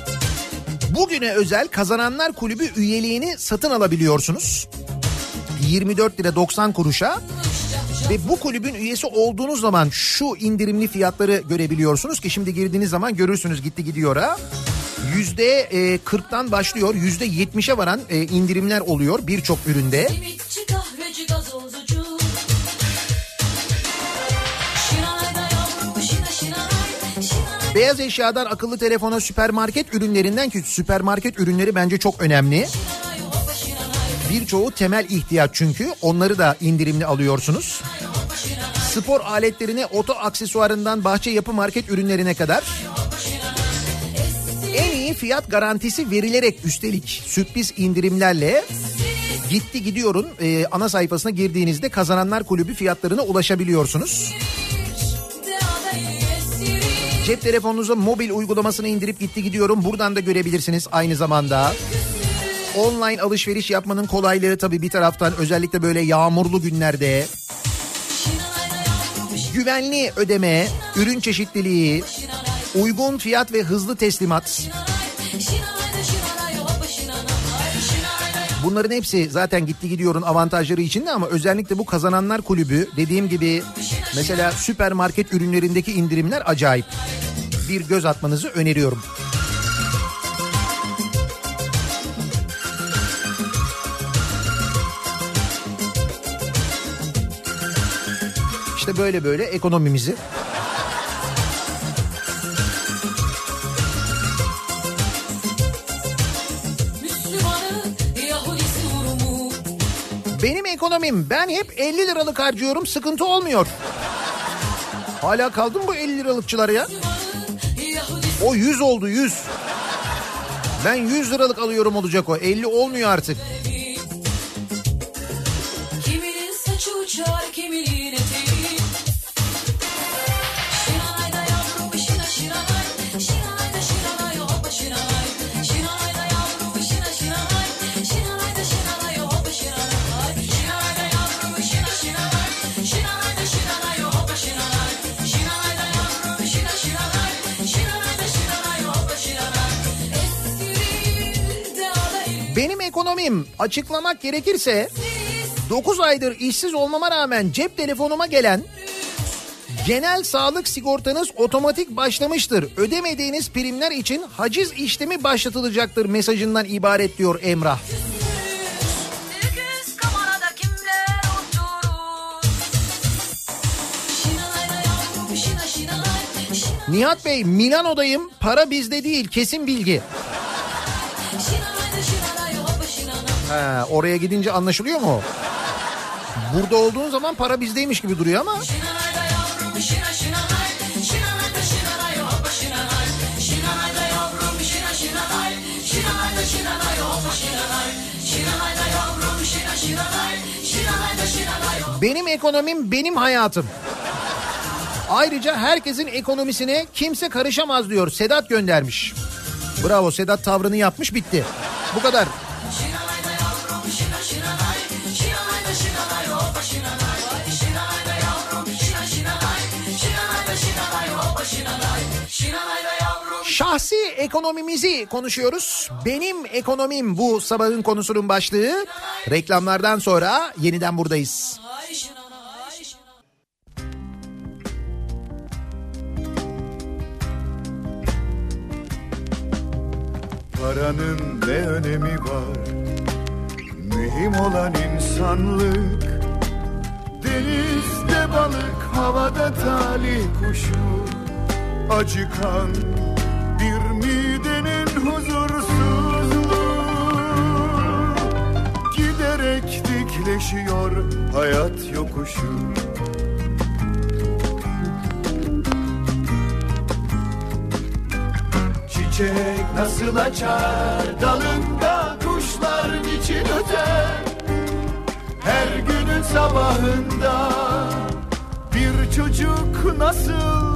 bugüne özel Kazananlar Kulübü üyeliğini satın alabiliyorsunuz. 24 lira 90 kuruşa ve bu kulübün üyesi olduğunuz zaman şu indirimli fiyatları görebiliyorsunuz ki şimdi girdiğiniz zaman görürsünüz gitti gidiyor ha. yüzde e, 40'tan başlıyor yüzde 70'e varan e, indirimler oluyor birçok üründe. Simitçi kahveci gazozcucu Beyaz eşyadan akıllı telefona süpermarket ürünlerinden ki süpermarket ürünleri bence çok önemli. Birçoğu temel ihtiyaç çünkü onları da indirimli alıyorsunuz. Spor aletlerine oto aksesuarından bahçe yapı market ürünlerine kadar en iyi fiyat garantisi verilerek üstelik sürpriz indirimlerle gitti gidiyorun e, ana sayfasına girdiğinizde kazananlar kulübü fiyatlarına ulaşabiliyorsunuz. Cep telefonunuza mobil uygulamasını indirip gitti gidiyorum buradan da görebilirsiniz aynı zamanda. Online alışveriş yapmanın kolaylığı tabii bir taraftan özellikle böyle yağmurlu günlerde güvenli ödeme, ürün çeşitliliği, uygun fiyat ve hızlı teslimat. Bunların hepsi zaten gitti gidiyorun avantajları içinde ama özellikle bu kazananlar kulübü dediğim gibi mesela süpermarket ürünlerindeki indirimler acayip. Bir göz atmanızı öneriyorum. İşte böyle böyle ekonomimizi ekonomim ben hep 50 liralık harcıyorum sıkıntı olmuyor. Hala kaldı mı bu 50 liralıkçılar ya? O 100 oldu 100. Ben 100 liralık alıyorum olacak o 50 olmuyor artık. Kiminin saçı uçar ekonomim açıklamak gerekirse 9 aydır işsiz olmama rağmen cep telefonuma gelen genel sağlık sigortanız otomatik başlamıştır. Ödemediğiniz primler için haciz işlemi başlatılacaktır mesajından ibaret diyor Emrah. Nihat Bey Milano'dayım para bizde değil kesin bilgi. Ha, oraya gidince anlaşılıyor mu? Burada olduğun zaman para bizdeymiş gibi duruyor ama benim ekonomim benim hayatım. Ayrıca herkesin ekonomisine kimse karışamaz diyor Sedat göndermiş. Bravo Sedat tavrını yapmış bitti. Bu kadar. Şahsi ekonomimizi konuşuyoruz. Benim ekonomim bu sabahın konusunun başlığı. Reklamlardan sonra yeniden buradayız. Paranın ne önemi var Mühim olan insanlık Denizde balık havada talih kuşu Acıkan dikleşiyor hayat yokuşu. Çiçek nasıl açar dalında kuşlar niçin öter? Her günün sabahında bir çocuk nasıl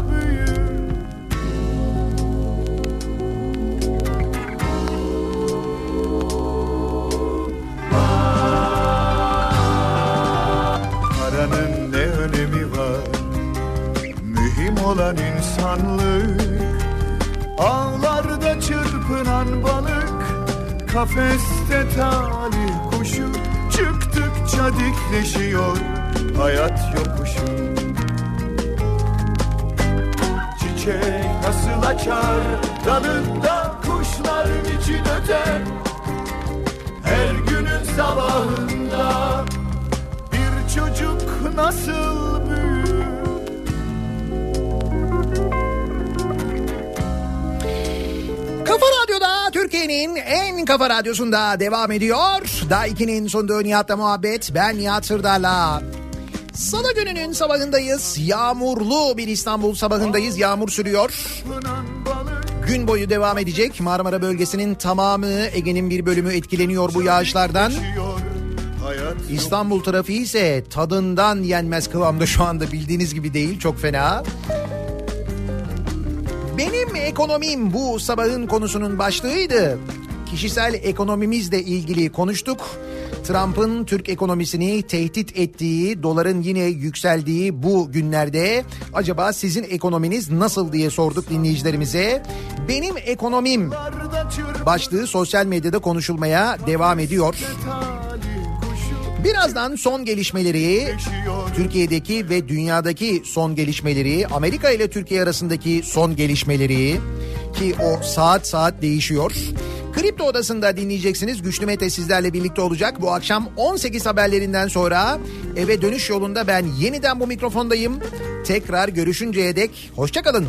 olan insanlık Ağlarda çırpınan balık. Kafeste talih kuşu Çıktıkça dikleşiyor Hayat yokuşu. Çiçek nasıl açar Dalında kuş kuşlar için öter Her günün sabahında Bir çocuk nasıl Türkiye'nin en kafa radyosunda devam ediyor. Daiki'nin sunduğu Nihat'la muhabbet. Ben Nihat Sırdar'la. Salı gününün sabahındayız. Yağmurlu bir İstanbul sabahındayız. Yağmur sürüyor. Gün boyu devam edecek. Marmara bölgesinin tamamı, Ege'nin bir bölümü etkileniyor bu yağışlardan. İstanbul trafiği ise tadından yenmez kıvamda şu anda bildiğiniz gibi değil. Çok fena. Benim ekonomim bu sabahın konusunun başlığıydı. Kişisel ekonomimizle ilgili konuştuk. Trump'ın Türk ekonomisini tehdit ettiği, doların yine yükseldiği bu günlerde acaba sizin ekonominiz nasıl diye sorduk dinleyicilerimize. Benim ekonomim başlığı sosyal medyada konuşulmaya devam ediyor. Birazdan son gelişmeleri, Türkiye'deki ve dünyadaki son gelişmeleri, Amerika ile Türkiye arasındaki son gelişmeleri ki o saat saat değişiyor. Kripto Odası'nda dinleyeceksiniz. Güçlü Mete sizlerle birlikte olacak. Bu akşam 18 haberlerinden sonra eve dönüş yolunda ben yeniden bu mikrofondayım. Tekrar görüşünceye dek hoşçakalın.